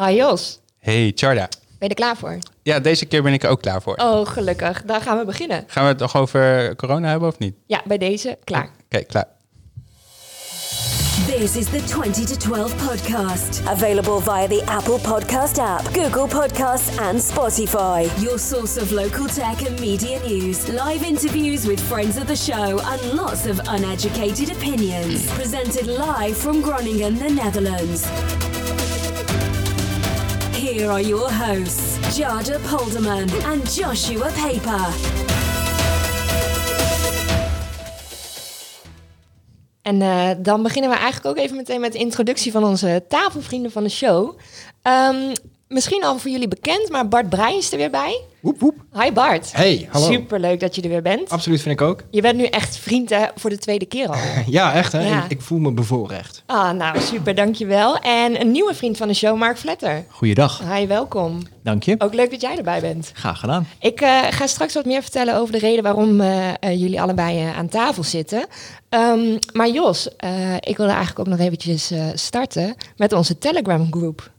Hi Jos, Hey Charda. ben je er klaar voor? Ja, deze keer ben ik er ook klaar voor. Oh, gelukkig. Dan gaan we beginnen. Gaan we het nog over corona hebben of niet? Ja, bij deze klaar. Oké, klaar. This is the 20 to 12 podcast. Available via the Apple Podcast app, Google Podcasts, and Spotify. Your source of local tech and media news, live interviews with friends of the show, and lots of uneducated opinions. Presented live from Groningen, the Netherlands. Here are your hosts, Jada Polderman and Joshua Paper. En eh, dan beginnen we eigenlijk ook even meteen met de introductie van onze tafelvrienden van de show. Ehm, misschien al voor jullie bekend, maar Bart Breij is er weer bij. Woep woep. Hi Bart. Hey, hallo. Superleuk dat je er weer bent. Absoluut vind ik ook. Je bent nu echt vriend hè, voor de tweede keer al. Ja, echt hè. Ja. Ik, ik voel me bevoorrecht. Ah, nou super, dankjewel. En een nieuwe vriend van de show, Mark Vletter. Goeiedag, Hi, welkom. dank je. Ook leuk dat jij erbij bent. Graag gedaan. Ik eh, ga straks wat meer vertellen over de reden waarom eh, eh, jullie allebei aan tafel zitten. Ehm, maar Jos, ik wilde eigenlijk ook nog eventjes starten met onze Telegram groep.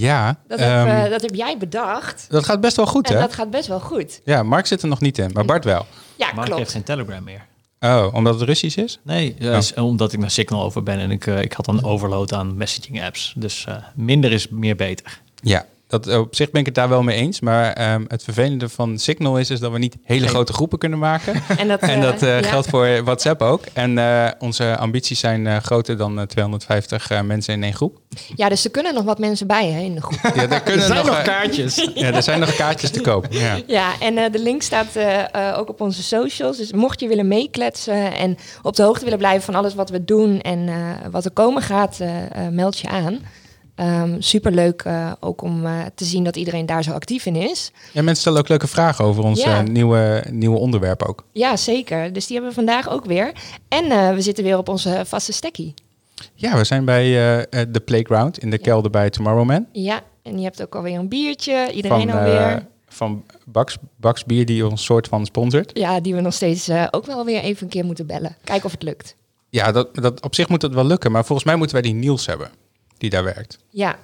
Ja, Dat, ehm, heb, eh, dat heb jij bedacht. dat gaat best wel goed, En hè? dat gaat best wel goed. Ja, Mark zit er nog niet in, maar Bart wel. Ja, Mark heeft klopt. geen Telegram meer. Oh, omdat het Russisch is? Nee, eh, Oh. is omdat ik naar Signal over ben en ik, eh, ik had een overload aan messaging apps. Dus eh, minder is meer beter. Ja, dat, op zich ben ik het daar wel mee eens. Maar ehm, het vervelende van Signal is, is dat we niet hele Nee. grote groepen kunnen maken. En dat, en eh, dat eh, ja. geldt voor WhatsApp ook. En eh, onze ambities zijn eh, groter dan eh, 250 eh, mensen in één groep. Ja, dus er kunnen nog wat mensen bij hè, in de groep. Ja, daar kunnen Er zijn nog eh, kaartjes. Ja, er zijn nog kaartjes te koop. Ja. Ja, en eh, de link staat eh, eh, ook op onze socials. Dus mocht je willen meekletsen en op de hoogte willen blijven van alles wat we doen en eh, wat er komen gaat, eh, eh, meld je aan. Super superleuk eh, ook om eh, te zien dat iedereen daar zo actief in is. ja, mensen stellen ook leuke vragen over ons Ja. nieuwe, nieuwe onderwerp ook. Ja, zeker. Dus die hebben we vandaag ook weer. En eh, we zitten weer op onze vaste stekkie. Ja, we zijn bij de Playground in de Ja. kelder bij Tomorrowman. Ja, en je hebt ook alweer een biertje. Iedereen van, alweer. van Bax, Bax Bier die ons soort van sponsort. ja, die we nog steeds ook wel weer even een keer moeten bellen. Kijken of het lukt. Ja, dat, dat, op zich moet dat wel lukken. Maar volgens mij moeten wij die Niels hebben die daar werkt. Ja,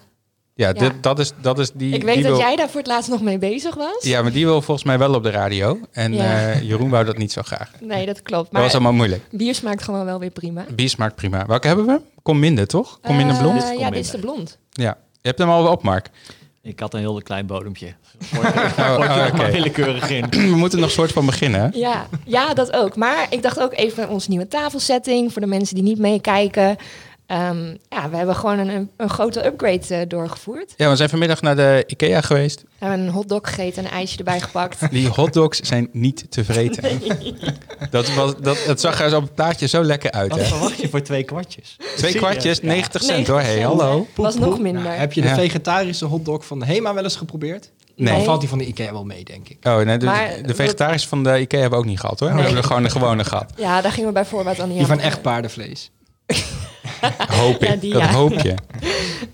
Ja, Ja. Dit, dat, is, dat is die. ik weet die dat wil, jij daar voor het laatst nog mee bezig was. Ja, maar die wil volgens mij wel op de radio. En Ja. eh, Jeroen wou dat niet zo graag. Nee, dat klopt. Dat Maar was allemaal moeilijk. bier smaakt gewoon wel weer prima. Bier smaakt prima. Welke hebben we? Kom minder, toch? Kom minder Eh, blond? Ja, dit is de blond. Ja. Je hebt hem al op, Mark. Ik had een heel klein bodempje. Oh, je oh, er maar willekeurig in. We moeten nog soort van beginnen. hè? Ja, ja, dat ook. Maar ik dacht ook even onze nieuwe tafelsetting voor de mensen die niet meekijken. Ehm, ja, we hebben gewoon een, een grote upgrade eh, doorgevoerd. Ja, we zijn vanmiddag naar de IKEA geweest. We hebben een hotdog gegeten en een ijsje erbij gepakt. Die hotdogs zijn niet te vreten. Dat, was, dat, het zag er op het plaatje zo lekker uit. Wat Hè? verwacht je voor twee kwartjes? Twee Serieus? kwartjes, Ja. 90 cent 90 hoor. Hey, hallo. Was nog minder. Nou, heb je de Ja. vegetarische hotdog van de Hema wel eens geprobeerd? Nee. Dan valt die van de Ikea wel mee, denk ik. Oh, nee, de, Maar de vegetarische van de IKEA hebben we ook niet gehad hoor. We hebben gewoon de gewone gehad. Ja, daar gingen we bij voorbaat al niet Die aan. van echt paardenvlees. Hoop ik. Ja, die, dat ja. hoop je.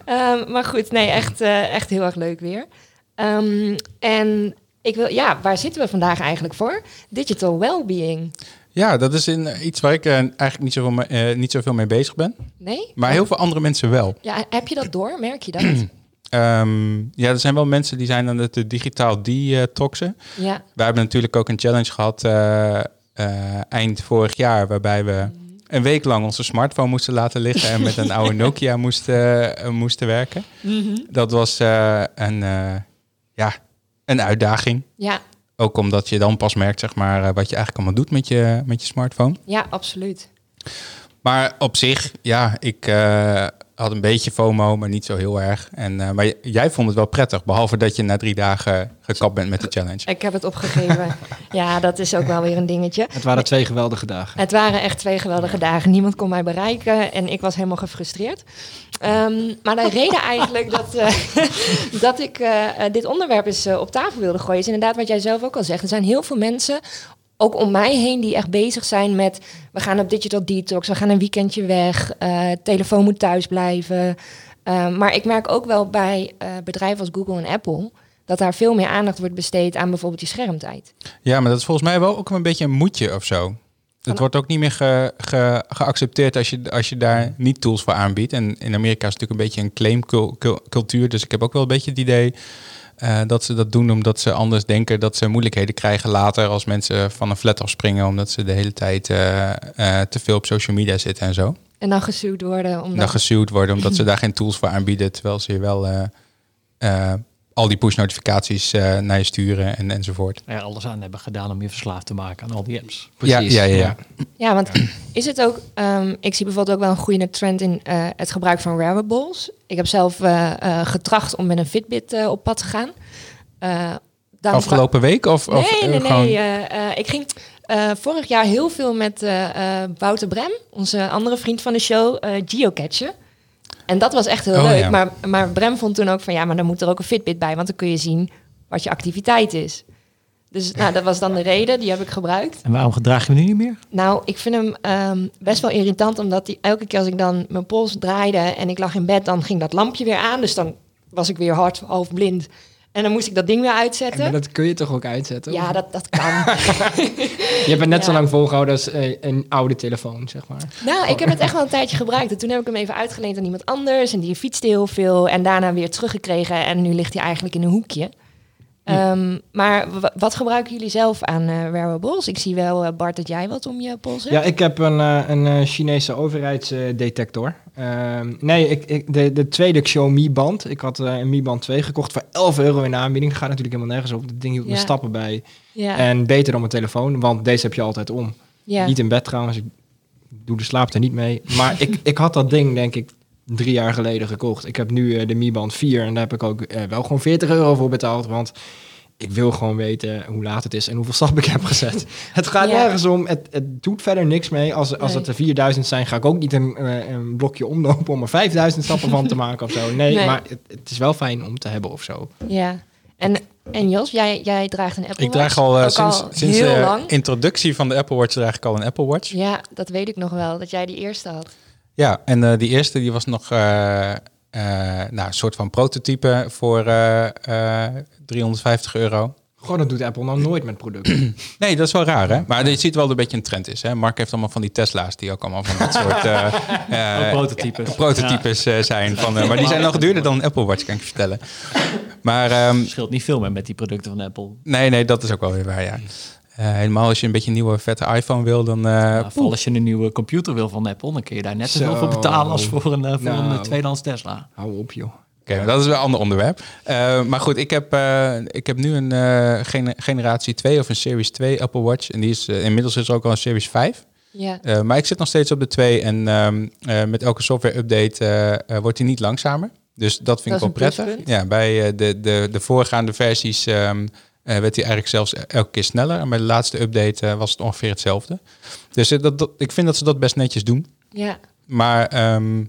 Ehm, maar goed, nee, echt, eh, echt heel erg leuk weer. Ehm, en ik wil, ja, waar zitten we vandaag eigenlijk voor? Digital Wellbeing. Ja, dat is in, eh, iets waar ik eh, eigenlijk niet zoveel, mee- niet zoveel mee bezig ben. Nee? Maar heel veel andere mensen wel. Ja, heb je dat door? Merk je dat? Ehm, ja, er zijn wel mensen die zijn aan het eh, digitaal detoxen. ja. We hebben natuurlijk ook een challenge gehad eh, eh, eind vorig jaar... waarbij we een week lang onze smartphone moesten laten liggen... en met een oude Nokia moesten, eh, moesten werken. Dat was eh, een, eh, ja, een uitdaging. Ja, Ook omdat je dan pas merkt zeg maar, eh, wat je eigenlijk allemaal doet met je, met je smartphone. ja, absoluut. Maar op zich, ja, ik eh, had een beetje FOMO, maar niet zo heel erg. En, eh, maar jij vond het wel prettig, behalve dat je na drie dagen gekapt bent met de challenge. Ik heb het opgegeven. ja, dat is ook wel weer een dingetje. Het waren twee geweldige dagen. Het waren echt twee geweldige dagen. Niemand kon mij bereiken en ik was helemaal gefrustreerd. Ehm, maar de reden eigenlijk dat, eh, dat ik eh, dit onderwerp eens op tafel wilde gooien... is inderdaad wat jij zelf ook al zegt. Er zijn heel veel mensen, ook om mij heen, die echt bezig zijn met... we gaan op digital detox, we gaan een weekendje weg... eh, telefoon moet thuis blijven. Ehm, maar ik merk ook wel bij eh, bedrijven als Google en Apple... dat daar veel meer aandacht wordt besteed aan bijvoorbeeld je schermtijd. Ja, maar dat is volgens mij wel ook een beetje een moedje of zo. het wordt ook niet meer ge- ge- geaccepteerd als je, als je daar niet tools voor aanbiedt. En in Amerika is het natuurlijk een beetje een claimcultuur. Dus ik heb ook wel een beetje het idee eh, dat ze dat doen omdat ze anders denken dat ze moeilijkheden krijgen later als mensen van een flat afspringen. Omdat ze de hele tijd eh, eh, te veel op social media zitten en zo. En dan gesuwd worden. Omdat... Dan gesuwd worden omdat ze daar geen tools voor aanbieden. Terwijl ze je wel al die push notificaties eh, naar je sturen en, enzovoort. Er alles aan hebben gedaan om je verslaafd te maken aan al die apps. Precies. Ja, ja, ja. Ja, want is het ook... ehm, ik zie bijvoorbeeld ook wel een groeiende trend in eh, het gebruik van wearables. Ik heb zelf eh, eh, getracht om met een Fitbit op pad te gaan. Eh, dan Afgelopen week? Of, Nee, of, nee, gewoon- nee. eh, eh, ik ging eh, vorig jaar heel veel met eh, eh, Wouter Brem, onze andere vriend van de show, eh geocachen. En dat was echt heel Oh, leuk. ja. Maar, maar Brem vond toen ook van ja, maar dan moet er ook een Fitbit bij, want dan kun je zien wat je activiteit is. Dus nou, dat was dan de reden, die heb ik gebruikt. En waarom gedraag je hem nu niet meer? Nou, ik vind hem ehm, best wel irritant, omdat die, elke keer als ik dan mijn pols draaide en ik lag in bed, dan ging dat lampje weer aan. Dus dan was ik weer hard, half blind. En dan moest ik dat ding weer En uitzetten. maar dat kun je toch ook uitzetten? Ja, dat, dat kan. Je hebt het net zo lang volgehouden als eh, een oude telefoon, zeg maar. Nou, ik heb het echt wel een tijdje gebruikt. En toen heb ik hem even uitgeleend aan iemand anders. En die fietste heel veel. En daarna weer teruggekregen. En nu ligt hij eigenlijk in een hoekje. Ehm, maar wat gebruiken jullie zelf aan eh wearables? Ik zie wel, eh, Bart, dat jij wat om je pols hebt. Ja, ik heb een, eh, een Chinese overheidsdetector. Ehm, nee, ik, ik, de, de tweede Xiaomi-band. Ik had een Mi Band 2 gekocht voor 11 euro in de aanbieding. Gaat natuurlijk helemaal nergens op. Dat ding hield me Ja. stappen bij. ja. En beter dan mijn telefoon, want deze heb je altijd om. ja. Niet in bed trouwens. Ik doe de slaap er niet mee. Maar ik, ik had dat ding, denk ik, drie jaar geleden gekocht. Ik heb nu eh, de Mi Band 4 en daar heb ik ook eh, wel gewoon 40 euro voor betaald. Want ik wil gewoon weten hoe laat het is en hoeveel stappen ik heb gezet. het gaat Ja. nergens om. Het, het doet verder niks mee. Als, als Nee. het er 4000 zijn, ga ik ook niet een, eh, een blokje omlopen om er 5000 stappen van te maken of zo. Nee, Nee. maar het, het is wel fijn om te hebben of zo. ja. En, en Jos, jij, jij draagt een Apple Ik draag Watch. al sinds, al sinds heel de lang. introductie van de Apple Watch draag ik al een Apple Watch. Ja, dat weet ik nog wel. Dat jij die eerste had. Ja, en eh, die eerste die was nog eh, eh, nou, een soort van prototype voor eh, eh, 350 euro. Goh, dat doet Apple nou nooit met producten. Nee, dat is wel raar, hè? Maar je ziet wel dat een beetje een trend is. Hè? Mark heeft allemaal van die Tesla's die ook allemaal van dat soort eh, eh, prototypes. prototypes eh, zijn. Van, eh, maar die zijn nog duurder dan een Apple Watch, kan ik je vertellen. Maar ehm, Het scheelt niet veel meer met die producten van Apple. nee, nee, dat is ook wel weer waar, ja. Eh, helemaal als je een beetje een nieuwe vette iPhone wil, dan... eh, vooral als je een nieuwe computer wil van Apple, dan kun je daar net zoveel voor Zo. betalen als voor een, eh, voor Nou. een eh, tweedehands Tesla. Hou op, joh. Oké, dat is wel een ander onderwerp. Eh, maar goed, ik heb, eh, ik heb nu een eh, gene- generatie 2 of een Series 2 Apple Watch. En die is, inmiddels is er ook al een Series 5. Ja. Eh, maar ik zit nog steeds op de 2 en ehm, eh, met elke software-update eh, eh, wordt hij niet langzamer. Dus dat vind Dat ik wel prettig. Ja, bij eh, de, de, de voorgaande versies ehm, eh, werd hij eigenlijk zelfs elke keer sneller. En bij de laatste update eh, was het ongeveer hetzelfde. Dus eh, dat, dat, ik vind dat ze dat best netjes doen. ja. Maar ehm,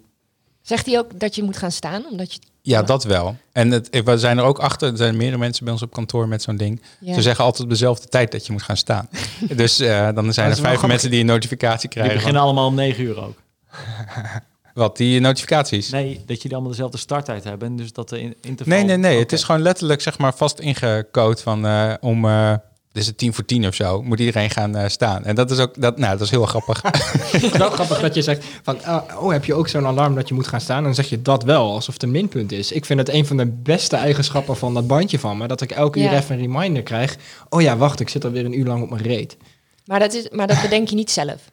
Zegt hij ook dat je moet gaan staan? Omdat je... ja, dat wel. En het, we zijn er ook achter. Er zijn meerdere mensen bij ons op kantoor met zo'n ding. Ja. Ze zeggen altijd op dezelfde tijd dat je moet gaan staan. dus eh, dan zijn er vijf mensen die een notificatie Die krijgen. beginnen allemaal om 9 uur ook. wat, die notificaties? Nee, dat jullie allemaal dezelfde starttijd hebben. Dus dat de in- interval... Nee, nee, nee. Het is gewoon letterlijk zeg maar vast ingecode van eh, om... eh dus het tien voor tien of zo, moet iedereen gaan eh, staan. En dat is ook, dat, nou, dat is heel grappig. Het is wel grappig dat je zegt van, ah, oh, heb je ook zo'n alarm dat je moet gaan staan? En dan zeg je dat wel, alsof het een minpunt is. Ik vind het een van de beste eigenschappen van dat bandje van me. Dat ik elke Ja. uur even een reminder krijg. Oh ja, wacht, ik zit alweer een uur lang op mijn reet. Maar, dat is, maar dat bedenk je niet zelf.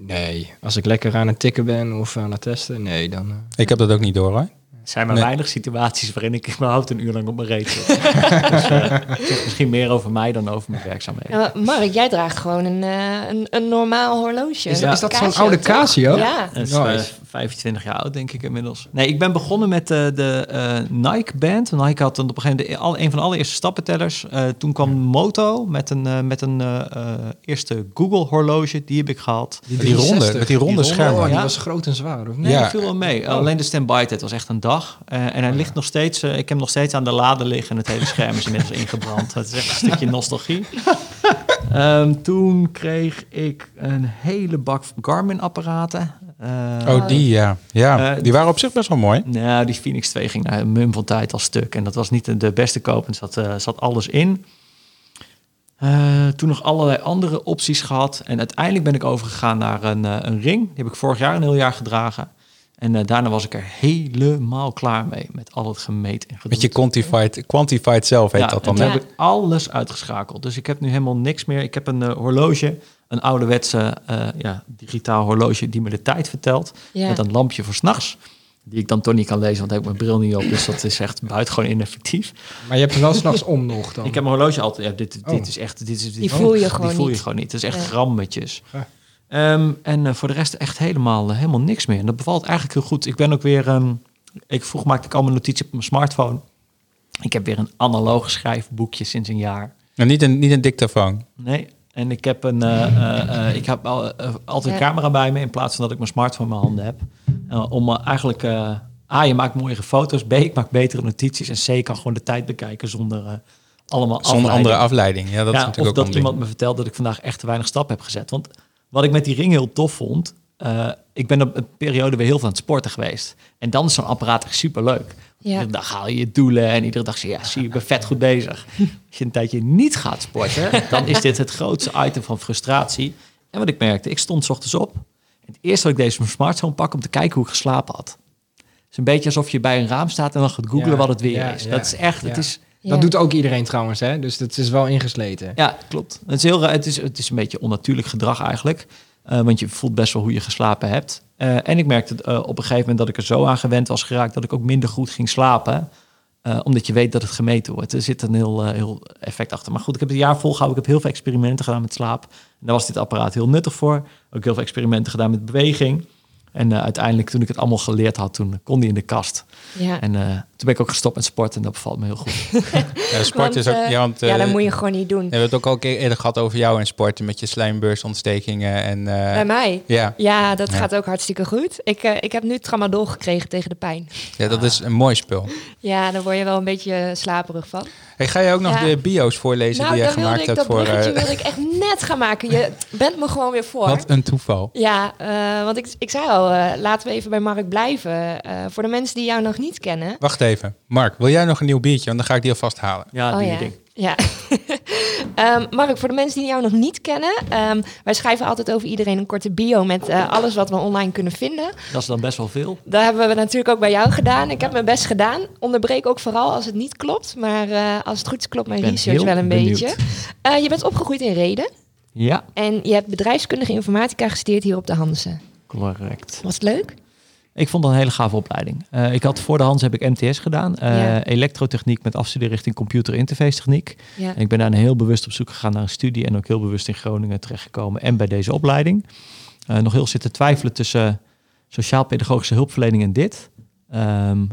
Nee, als ik lekker aan het tikken ben of aan het testen, nee, dan... eh, ik heb dat ook niet door hoor. Er zijn maar Nee. weinig situaties waarin ik überhaupt een uur lang op mijn reet zit. dus, eh, het zegt misschien meer over mij dan over mijn werkzaamheden. Ja, Mark, jij draagt gewoon een, eh, een, een normaal horloge. Is, dat zo'n oude? Casio? Ja. Dat is Nice. eh, 25 jaar oud, denk ik inmiddels. Nee, ik ben begonnen met eh, de eh, Nike-band. Nike had een, op een gegeven moment de- al, een van de allereerste stappentellers. Eh, toen kwam Moto met een, met een eerste Google-horloge. Die heb ik gehad. Die ronde, 360. met die ronde schermen. Oh, die Ja. was groot en zwaar, of niet? Nee, Ja. dat viel wel mee. Alleen de standby-tijd was echt een dag. Eh, en hij ligt nog steeds... eh, ik heb hem nog steeds aan de lade liggen. En het hele scherm is inmiddels ingebrand. Het is echt een stukje nostalgie. Ehm, toen kreeg ik een hele bak Garmin-apparaten. Eh, Oh, die ja. Ja, die waren op zich best wel mooi. Nou, die Phoenix 2 ging naar een mum van tijd al stuk. En dat was niet de- beste koop. En er zat, zat alles in. Toen nog allerlei andere opties gehad. En uiteindelijk ben ik overgegaan naar een, een ring. Die heb ik vorig jaar een heel jaar gedragen. En eh, daarna was ik er helemaal klaar mee. Met al het gemeten en gedoe. Met je quantified, quantified zelf heet ja, dat dan. hè? heb ik alles uitgeschakeld. Dus ik heb nu helemaal niks meer. Ik heb een eh, horloge, een ouderwetse eh, ja, digitaal horloge die me de tijd vertelt. Ja. Met een lampje voor s'nachts. Die ik dan toch niet kan lezen, want ik heb mijn bril niet op. Dus dat is echt buitengewoon ineffectief. Maar je hebt hem wel s'nachts om nog dan. Ik heb mijn horloge altijd. Ja, dit, dit Oh. is echt. Dit is, dit, Die voel je die gewoon voel je niet. gewoon niet. Het is echt Ja. grammetjes. Ja. Ehm, en eh, voor de rest echt helemaal, eh, helemaal niks meer. En dat bevalt eigenlijk heel goed. Ik ben ook weer. ehm, ik vroeg maakte ik allemaal notities op mijn smartphone. Ik heb weer een analoog schrijfboekje sinds een jaar. Nou, niet, een, niet een dictafoon. Nee. En ik heb een. eh, ik heb al, altijd een camera bij me in plaats van dat ik mijn smartphone in mijn handen heb. Om eigenlijk. eh, A, je maakt mooiere foto's. B, ik maak betere notities. En C, ik kan gewoon de tijd bekijken zonder allemaal Zonder afleiding. andere afleiding. Ja, dat is natuurlijk of ook dat iemand ding. me vertelt dat ik vandaag echt te weinig stap heb gezet. Want wat ik met die ring heel tof vond... eh, ik ben op een periode weer heel veel aan het sporten geweest. En dan is zo'n apparaat echt superleuk. Ja. Iedere dag haal je je doelen en iedere dag zie je... Ja, zie je, ik ben vet goed bezig. Als je een tijdje niet gaat sporten... dan is dit het grootste item van frustratie. En wat ik merkte, ik stond 's ochtends op. En het eerste wat ik deed is mijn smartphone pakken... om te kijken hoe ik geslapen had. Het is een beetje alsof je bij een raam staat... en dan gaat googlen Ja, wat het weer ja, is. ja, dat is echt... Het is, Ja. Dat doet ook iedereen trouwens, hè? Dus dat is wel ingesleten. ja, klopt. Het is, heel, het is, het is een beetje onnatuurlijk gedrag eigenlijk. Eh, want je voelt best wel hoe je geslapen hebt. Eh, en ik merkte eh, op een gegeven moment dat ik er zo aan gewend was geraakt... dat ik ook minder goed ging slapen. Eh, omdat je weet dat het gemeten wordt. Er zit een heel, heel effect achter. Maar goed, ik heb het jaar volgehouden. Ik heb heel veel experimenten gedaan met slaap. En daar was dit apparaat heel nuttig voor. Ook heel veel experimenten gedaan met beweging. En eh, uiteindelijk, toen ik het allemaal geleerd had, toen kon die in de kast. Ja. En eh, toen ben ik ook gestopt met sporten en dat bevalt me heel goed. Ja, sport Want, is ook... eh, ja, want, ja, eh, dat moet je gewoon niet doen. We hebben het ook al een keer eerder gehad over jou en sporten met je slijmbeursontstekingen en... eh, Bij mij. ja, Ja, dat Ja. gaat ook hartstikke goed. Ik, eh, ik heb nu tramadol gekregen tegen de pijn. ja, dat is een mooi spul. Ja, daar word je wel een beetje slaperig van. Hey, ga je ook nog Ja. de bio's voorlezen nou, die jij gemaakt ik hebt dat voor... eh, wilde ik echt net gaan maken. Je bent me gewoon weer voor. wat een toeval. Ja, eh, want ik, ik zei al, eh, laten we even bij Mark blijven. Eh, voor de mensen die jou nog niet kennen. Wacht even. Mark, wil jij nog een nieuw biertje? Want dan ga ik die alvast halen. Ja, oh die ja. ding. Ja. Ehm, Mark, voor de mensen die jou nog niet kennen. ehm, wij schrijven altijd over iedereen een korte bio met eh, alles wat we online kunnen vinden. Dat is dan best wel veel. Dat hebben we natuurlijk ook bij jou gedaan. Ik heb mijn best gedaan. Onderbreek ook vooral als het niet klopt. Maar eh, als het goed is, klopt mijn research heel wel een benieuwd. beetje. Eh, je bent opgegroeid in Reden. Ja, En je hebt bedrijfskundige informatica gestudeerd hier op de Hansen. correct. Was het leuk? Ik vond dat een hele gave opleiding. Eh, ik had voor de Hans heb ik MTS gedaan. eh, Ja. Elektrotechniek met afstuderen richting computer interface techniek. Ja. En ik ben daar heel bewust op zoek gegaan naar een studie. En ook heel bewust in Groningen terechtgekomen. En bij deze opleiding. Eh, nog heel zitten twijfelen tussen sociaal-pedagogische hulpverlening en dit. Ehm,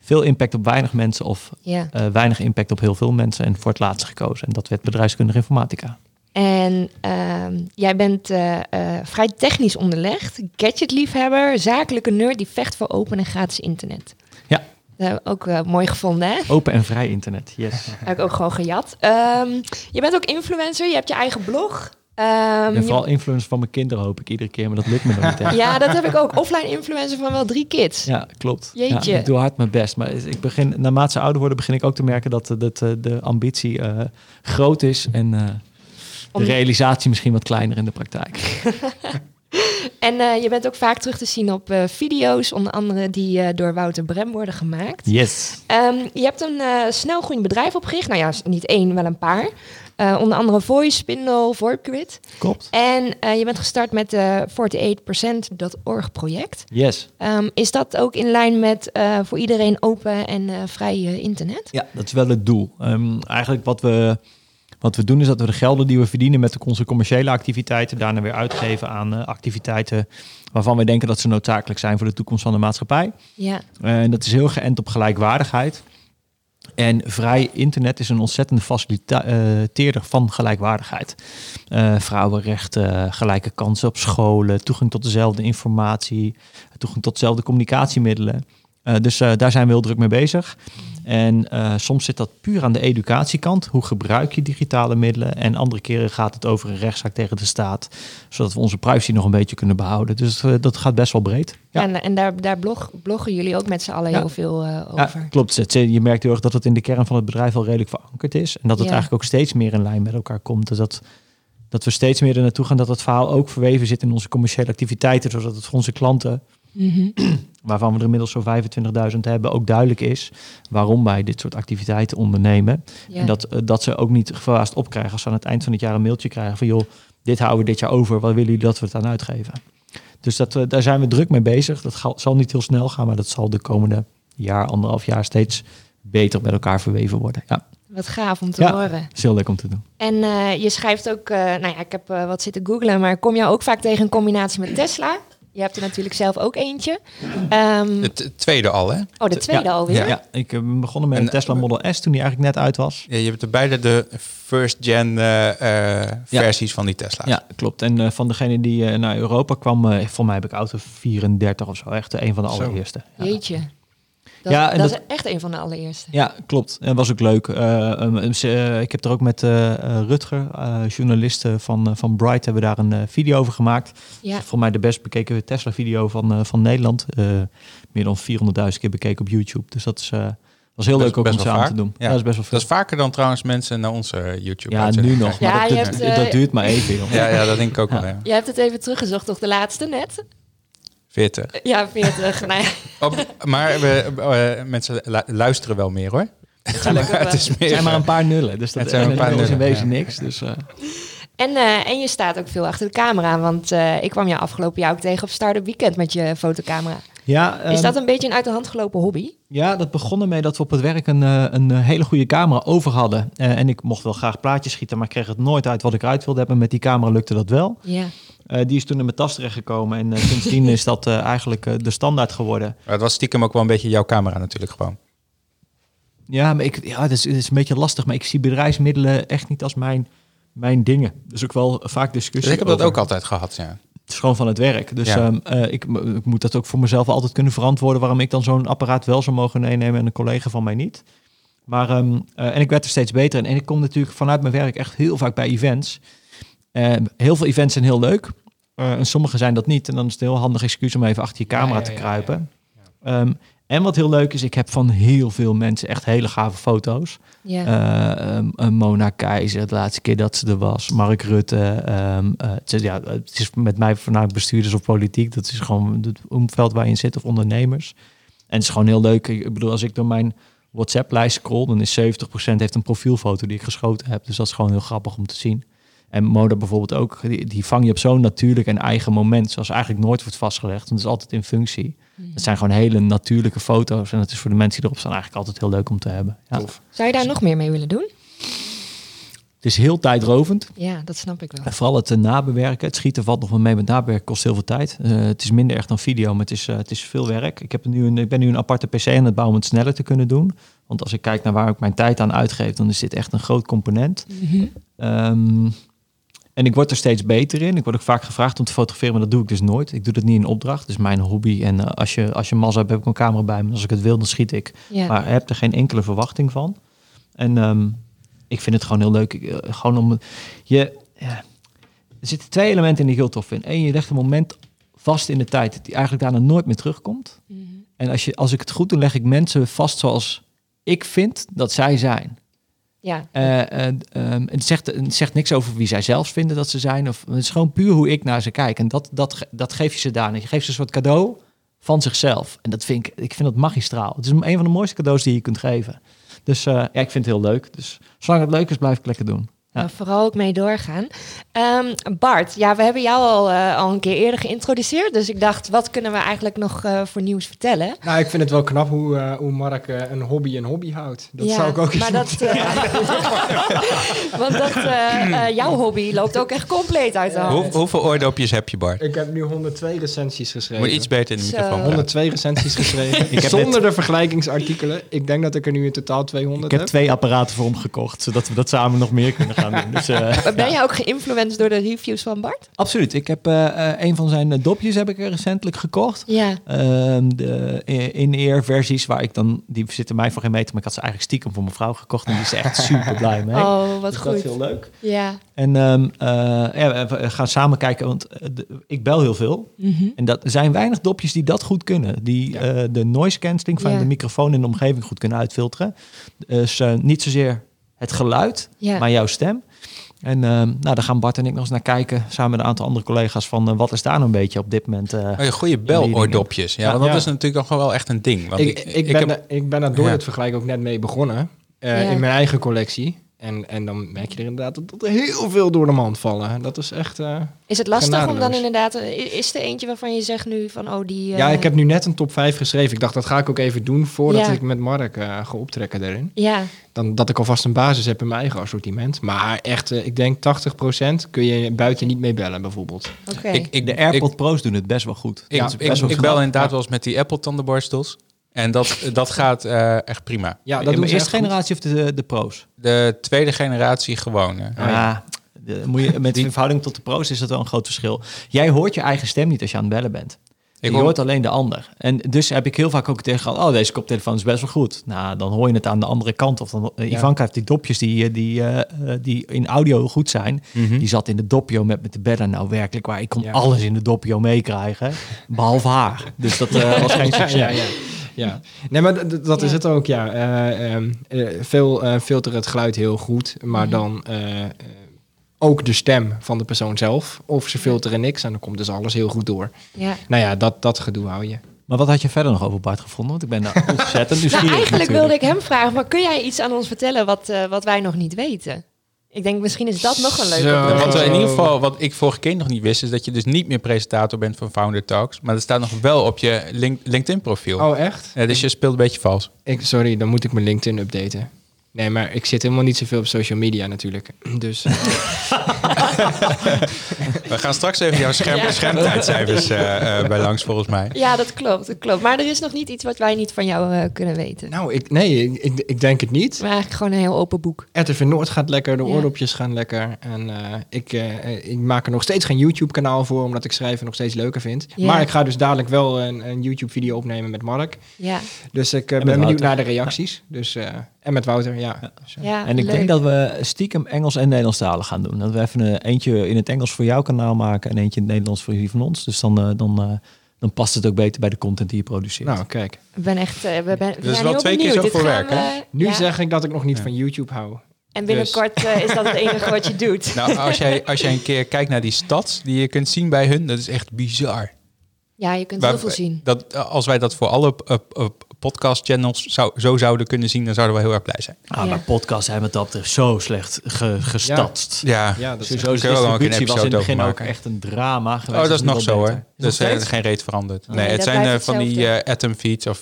veel impact op weinig mensen of ja. weinig impact op heel veel mensen. En voor het laatste gekozen. En dat werd bedrijfskundige informatica. En ehm, jij bent eh, eh, vrij technisch onderlegd. Gadgetliefhebber, zakelijke nerd die vecht voor open en gratis internet. Ja. Ook eh, mooi gevonden, hè? Open en vrij internet, yes. Heb ik ook gewoon gejat. Ehm, je bent ook influencer, je hebt je eigen blog. Ehm, Ik ben je- vooral influencer van mijn kinderen hoop ik iedere keer, maar dat lukt me nog niet. Hè. ja, dat heb ik ook. Offline influencer van wel drie kids. Ja, klopt. Jeetje. Ja, ik doe hard mijn best. Maar ik begin, naarmate ze ouder worden, begin ik ook te merken dat, de- dat de ambitie groot is en de realisatie misschien wat kleiner in de praktijk. En eh, je bent ook vaak terug te zien op eh, video's, onder andere die eh, door Wouter Brem worden gemaakt. Yes. Ehm, je hebt een snel groeiend bedrijf opgericht. Nou ja, niet één, wel een paar. Onder andere Voice, Spindle, VoIPGrid. Klopt. En je bent gestart met de 48%.org project. Yes. Ehm, is dat ook in lijn met voor iedereen open en vrij internet? Ja, dat is wel het doel. Ehm, eigenlijk wat we, wat we doen is dat we de gelden die we verdienen met onze commerciële activiteiten daarna weer uitgeven aan eh, activiteiten waarvan wij denken dat ze noodzakelijk zijn voor de toekomst van de maatschappij. Ja, En dat is heel geënt op gelijkwaardigheid. En vrij internet is een ontzettende faciliteerder van gelijkwaardigheid. Eh, vrouwenrechten, gelijke kansen op scholen, toegang tot dezelfde informatie, toegang tot dezelfde communicatiemiddelen. Eh, dus eh, daar zijn we heel druk mee bezig. En eh, soms zit dat puur aan de educatiekant. Hoe gebruik je digitale middelen? En andere keren gaat het over een rechtszaak tegen de staat. Zodat we onze privacy nog een beetje kunnen behouden. Dus dat gaat best wel breed. Ja. En, en daar, daar blog, bloggen jullie ook met z'n allen Ja. heel veel eh, Ja, over. klopt. Het- Je merkt heel erg dat het in de kern van het bedrijf al redelijk verankerd is. En dat het eigenlijk ook steeds meer in lijn met elkaar komt. Dus dat, dat we steeds meer er naartoe gaan dat het verhaal ook verweven zit in onze commerciële activiteiten. Zodat het voor onze klanten, Mhm. waarvan we er inmiddels zo'n 25.000 hebben, ook duidelijk is waarom wij dit soort activiteiten ondernemen. Ja. En dat, eh, dat ze ook niet verbaasd opkrijgen als ze aan het eind van het jaar een mailtje krijgen van joh, dit houden we dit jaar over, waar willen jullie dat we het aan uitgeven? Dus dat, eh, daar zijn we druk mee bezig. Dat zal niet heel snel gaan, maar dat zal de komende jaar, anderhalf jaar steeds beter met elkaar verweven worden. Ja, Wat gaaf om te Ja. horen. is heel leuk om te doen. En eh, je schrijft ook, nou ja, ik heb eh, wat zitten googlen, maar kom je ook vaak tegen een combinatie met Tesla? Je hebt er natuurlijk zelf ook eentje. Ehm, Het tweede al, hè? oh, de tweede ja, alweer? Ja, ik eh, ben begonnen met En, een Tesla eh, Model S toen die eigenlijk net uit was. Ja, je hebt er beide de first-gen eh, eh, versies van die Tesla. Ja, klopt. En eh, van degene die eh, naar Europa kwam, voor mij heb ik auto 34 of zo. Echt een van de allereerste. Ja. Jeetje. Dat, Ja, en dat, dat- is echt een van de allereerste. Ja, klopt. En was ook leuk. Eh, um, ze, eh, ik heb er ook met eh, Rutger, eh, journalisten van, van Bright, hebben we daar een video over gemaakt. Ja. Voor mij de best bekeken Tesla-video van, eh, van Nederland. Eh, meer dan 400.000 keer bekeken op YouTube. Dus dat is, eh, was heel Best- leuk ook om samen vaak. te doen. Ja. Ja, dat is best wel veel. Dat is vaker dan trouwens mensen naar onze YouTube ja, nu nog. Ja, Maar je dat, hebt, dat, dat duurt maar even, joh. Ja, ja, dat denk ik ook Ja. wel, ja. Je hebt het even teruggezocht, toch? De laatste net? 40. Ja, 40. nou ja, Op, maar we, eh, mensen lu- luisteren wel meer, hoor. gelukkig het is meer... Het zijn maar een paar nullen. Dus dat Het zijn maar een paar en is in nullen, wezen ja. niks. Dus, eh, En, eh, en je staat ook veel achter de camera, want eh, ik kwam je afgelopen jaar ook tegen op Startup Weekend met je fotocamera. ja, Is ehm, dat een beetje een uit de hand gelopen hobby? Ja, dat begon ermee dat we op het werk een, eh, een eh, hele goede camera over hadden. Eh, en ik mocht wel graag plaatjes schieten, maar ik kreeg het nooit uit wat ik eruit wilde hebben. Met die camera lukte dat wel. Ja. Eh, die is toen in mijn tas terechtgekomen en eh, sindsdien is dat eh, eigenlijk de standaard geworden. Maar het was stiekem ook wel een beetje jouw camera natuurlijk gewoon. Ja, maar ik, ja, het is, het is een beetje lastig, maar ik zie bedrijfsmiddelen echt niet als mijn, mijn dingen. Dus ook wel vaak discussie Dus ik heb dat ook altijd gehad, ja. Het is gewoon van het werk. Dus Ja. ehm, eh, ik, ik moet dat ook voor mezelf altijd kunnen verantwoorden... waarom ik dan zo'n apparaat wel zou mogen meenemen en een collega van mij niet. Maar, ehm, eh, en ik werd er steeds beter in. En ik kom natuurlijk vanuit mijn werk echt heel vaak bij events. Eh, heel veel events zijn heel leuk. Eh, en sommige zijn dat niet. En dan is het een heel handig excuus om even achter je camera Ja, ja, te ja, kruipen. Ehm, en wat heel leuk is, ik heb van heel veel mensen echt hele gave foto's. Ja. Eh, ehm, eh, Mona Keizer, de laatste keer dat ze er was. Mark Rutte. ehm, eh, het, is, ja, het is met mij vanuit bestuurders of politiek. Dat is gewoon het omveld waar je in zit of ondernemers. En het is gewoon heel leuk. Ik bedoel, als ik door mijn WhatsApp-lijst scroll, dan is 70% heeft een profielfoto die ik geschoten heb. Dus dat is gewoon heel grappig om te zien. En Moda bijvoorbeeld ook, die, die vang je op zo'n natuurlijk en eigen moment, zoals eigenlijk nooit wordt vastgelegd. Want het is altijd in functie. Het zijn gewoon hele natuurlijke foto's. En het is voor de mensen die erop staan eigenlijk altijd heel leuk om te hebben. Ja. Zou je daar nog meer mee willen doen? Het is heel tijdrovend. Ja, dat snap ik wel. En vooral het eh, nabewerken. Het schieten valt nog wel mee, maar het nabewerken kost heel veel tijd. Eh, het is minder echt dan video, maar het is, eh, het is veel werk. Ik, heb nu een, ik ben nu een aparte PC aan het bouwen om het sneller te kunnen doen. Want als ik kijk naar waar ik mijn tijd aan uitgeef, dan is dit echt een groot component. Ehm, en ik word er steeds beter in. Ik word ook vaak gevraagd om te fotograferen, maar dat doe ik dus nooit. Ik doe dat niet in opdracht. Het is mijn hobby. En eh, als je, als je mas hebt, heb ik een camera bij me. Als ik het wil, dan schiet ik. Ja. Maar heb er geen enkele verwachting van. En ehm, ik vind het gewoon heel leuk. Eh, gewoon om je. Ja, er zitten twee elementen in die ik heel tof vind. Eén, je legt een moment vast in de tijd die eigenlijk daarna nooit meer terugkomt. Mhm. En als, je, als ik het goed doe, leg ik mensen vast zoals ik vind dat zij zijn. Ja. Eh, eh, ehm, het, zegt, het zegt niks over wie zij zelf vinden dat ze zijn. Of, het is gewoon puur hoe ik naar ze kijk. En dat, dat, dat geef je ze daar. Je geeft ze een soort cadeau van zichzelf. En dat vind ik, ik vind dat magistraal. Het is een van de mooiste cadeaus die je kunt geven. Dus eh, ja, ik vind het heel leuk. Dus zolang het leuk is, blijf ik lekker doen. Ja. Nou, vooral ook mee doorgaan. Ehm, Bart, ja, we hebben jou al, eh, al een keer eerder geïntroduceerd. Dus ik dacht, wat kunnen we eigenlijk nog eh, voor nieuws vertellen? Nou, ik vind het wel knap hoe, eh, hoe Mark eh, een hobby een hobby houdt. Dat Ja, zou ik ook eens maar dat, eh, Want dat, eh, eh, jouw hobby loopt ook echt compleet uit de hand. Hoe, hoeveel oordopjes heb je, Bart? Ik heb nu 102 recensies geschreven. Moet iets beter in de microfoon praten. 102 recensies geschreven. Ik heb Zonder de vergelijkingsartikelen. Ik denk dat ik er nu in totaal 200 Ik heb heb. twee apparaten voor hem gekocht, zodat we dat samen nog meer kunnen gaan aan doen. Dus, eh, Maar Ben jij ook geïnfluenced door de reviews van Bart? absoluut. Ik heb eh, eh, een van zijn dopjes heb ik recentelijk gekocht. Ja. Ehm, de in-ear versies waar ik dan, die zitten mij voor geen meter, maar ik had ze eigenlijk stiekem voor mijn vrouw gekocht en die is echt super blij mee. Oh, wat Dus dat is goed. heel leuk. Ja. En ehm, eh, ja, we- gaan samen kijken, want de- ik bel heel veel. Mhm. En dat, er zijn weinig dopjes die dat goed kunnen. Die Ja. eh, de noise cancelling van Ja. de microfoon in de omgeving goed kunnen uitfilteren. Dus eh, niet zozeer het geluid, Ja. maar jouw stem. En ehm, nou, daar gaan Bart en ik nog eens naar kijken, samen met een aantal andere collega's, van eh, wat is daar nou een beetje op dit moment. eh, Oh, goede beloordopjes. Ja, Ja, want dat ja. is natuurlijk nog wel echt een ding. Want Ik, ik, ben heb- daar- ik ben daar door Ja. het vergelijk ook net mee begonnen. eh, Ja. In mijn eigen collectie. En, en dan merk je er inderdaad dat, dat er heel veel door de mand vallen. Dat is echt... eh, Is het lastig om dan inderdaad... eh, Is er eentje waarvan je zegt nu van, oh, die... Ja, eh, ik heb nu net een top 5 geschreven. Ik dacht, dat ga ik ook even doen voordat Ja. ik met Mark eh, ga optrekken daarin. Ja, Dan, dat ik alvast een basis heb in mijn eigen assortiment. Maar echt, ik denk 80% kun je buiten niet mee bellen bijvoorbeeld. oké. ik, ik, de AirPod Pro's doen het best wel goed. Ik, Ja, ik, best wel ik bel inderdaad Ja. wel eens met die Apple tandenborstels. En dat, dat gaat eh, echt prima. Ja, dat de doen ze eerste goed. generatie of de, de Pro's? De tweede generatie gewoon. hè. Ah, ja. de- moet je, met in verhouding tot de Pro's is dat wel een groot verschil. Jij hoort je eigen stem niet als je aan het bellen bent. Ik je hoor- hoort alleen de ander. En dus heb ik heel vaak ook tegen oh, deze koptelefoon is best wel goed. Nou, dan hoor je het aan de andere kant. Of dan, uh, Ja. Ivanka heeft die dopjes die, eh, die, die in audio goed zijn. Mhm. Die zat in de doppio met, met de bellen. Nou, werkelijk waar. Ik kon Ja. alles in de doppio meekrijgen. Behalve haar. Dus dat was geen Ja, succes. Ja. Nee, maar dat is het ook, ja. Eh, ehm, eh, veel eh, filteren het geluid heel goed, maar Mhm. dan ook de stem van de persoon zelf. Of ze filteren niks en dan komt dus alles heel goed door. ja. Nou ja, dat, dat gedoe hou je. Maar wat had je verder nog over Bart gevonden? Want ik ben daar ontzettend nieuwsgierig Nou, eigenlijk natuurlijk. wilde ik hem vragen, maar kun jij iets aan ons vertellen wat, eh, wat wij nog niet weten? Ik denk, misschien is dat nog een leuke Zo. Wat we in ieder geval, wat ik vorige keer nog niet wist, is dat je dus niet meer presentator bent van Founder Talks. Maar dat staat nog wel op je link- LinkedIn profiel. Oh, echt? dus je speelt een beetje vals. Ik, sorry, dan moet ik mijn LinkedIn updaten. Nee, maar ik zit helemaal niet zoveel op social media natuurlijk. Dus We gaan straks even jouw scherm, Ja. schermtijdcijfers eh, eh, bij langs, volgens mij. Ja, dat klopt, dat klopt. Maar er is nog niet iets wat wij niet van jou eh, kunnen weten. nou, ik, nee, ik, ik, ik denk het niet. Maar eigenlijk gewoon een heel open boek. RTV Noord gaat lekker, de Ja. oordopjes gaan lekker. En eh, ik, eh, ik maak er nog steeds geen YouTube-kanaal voor, omdat ik schrijven nog steeds leuker vind. Ja. Maar ik ga dus dadelijk wel een, een YouTube-video opnemen met Mark. Ja, Dus ik ben benieuwd naar de reacties. Dus, eh, en met Wouter, ja. Dus, eh, ja En ik leuk. denk dat we stiekem Engels en Nederlandstalen gaan doen. Dat we even een, eentje in het Engels voor jouw kanaal maken en eentje in het Nederlands voor die van ons. Dus dan, eh, dan, eh, dan past het ook beter bij de content die je produceert. Nou, kijk. Ik ben echt... eh, we, ben, we Dus zijn wel heel twee keer zo voor werk, we- Nu ja. zeg ik dat ik nog niet van YouTube hou. En binnenkort eh, is dat het enige wat je doet. Nou, als jij, als jij een keer kijkt naar die stats die je kunt zien bij hun, dat is echt bizar. Ja, je kunt Waar- heel veel zien. Dat, als wij dat voor alle eh, eh, podcast-channels zou, zo zouden kunnen zien, dan zouden we heel erg blij zijn. Ah, Ja. maar podcasts zijn wat dat betreft zo slecht ge, gestatst. Ja, Ja, dat is Sowieso ook een distributie was in het begin ook echt een drama geweest. Oh, dat is nu nog zo hoor. Dus er is geen reet veranderd. Nee, Nee, het zijn eh, van die eh, Atom feeds of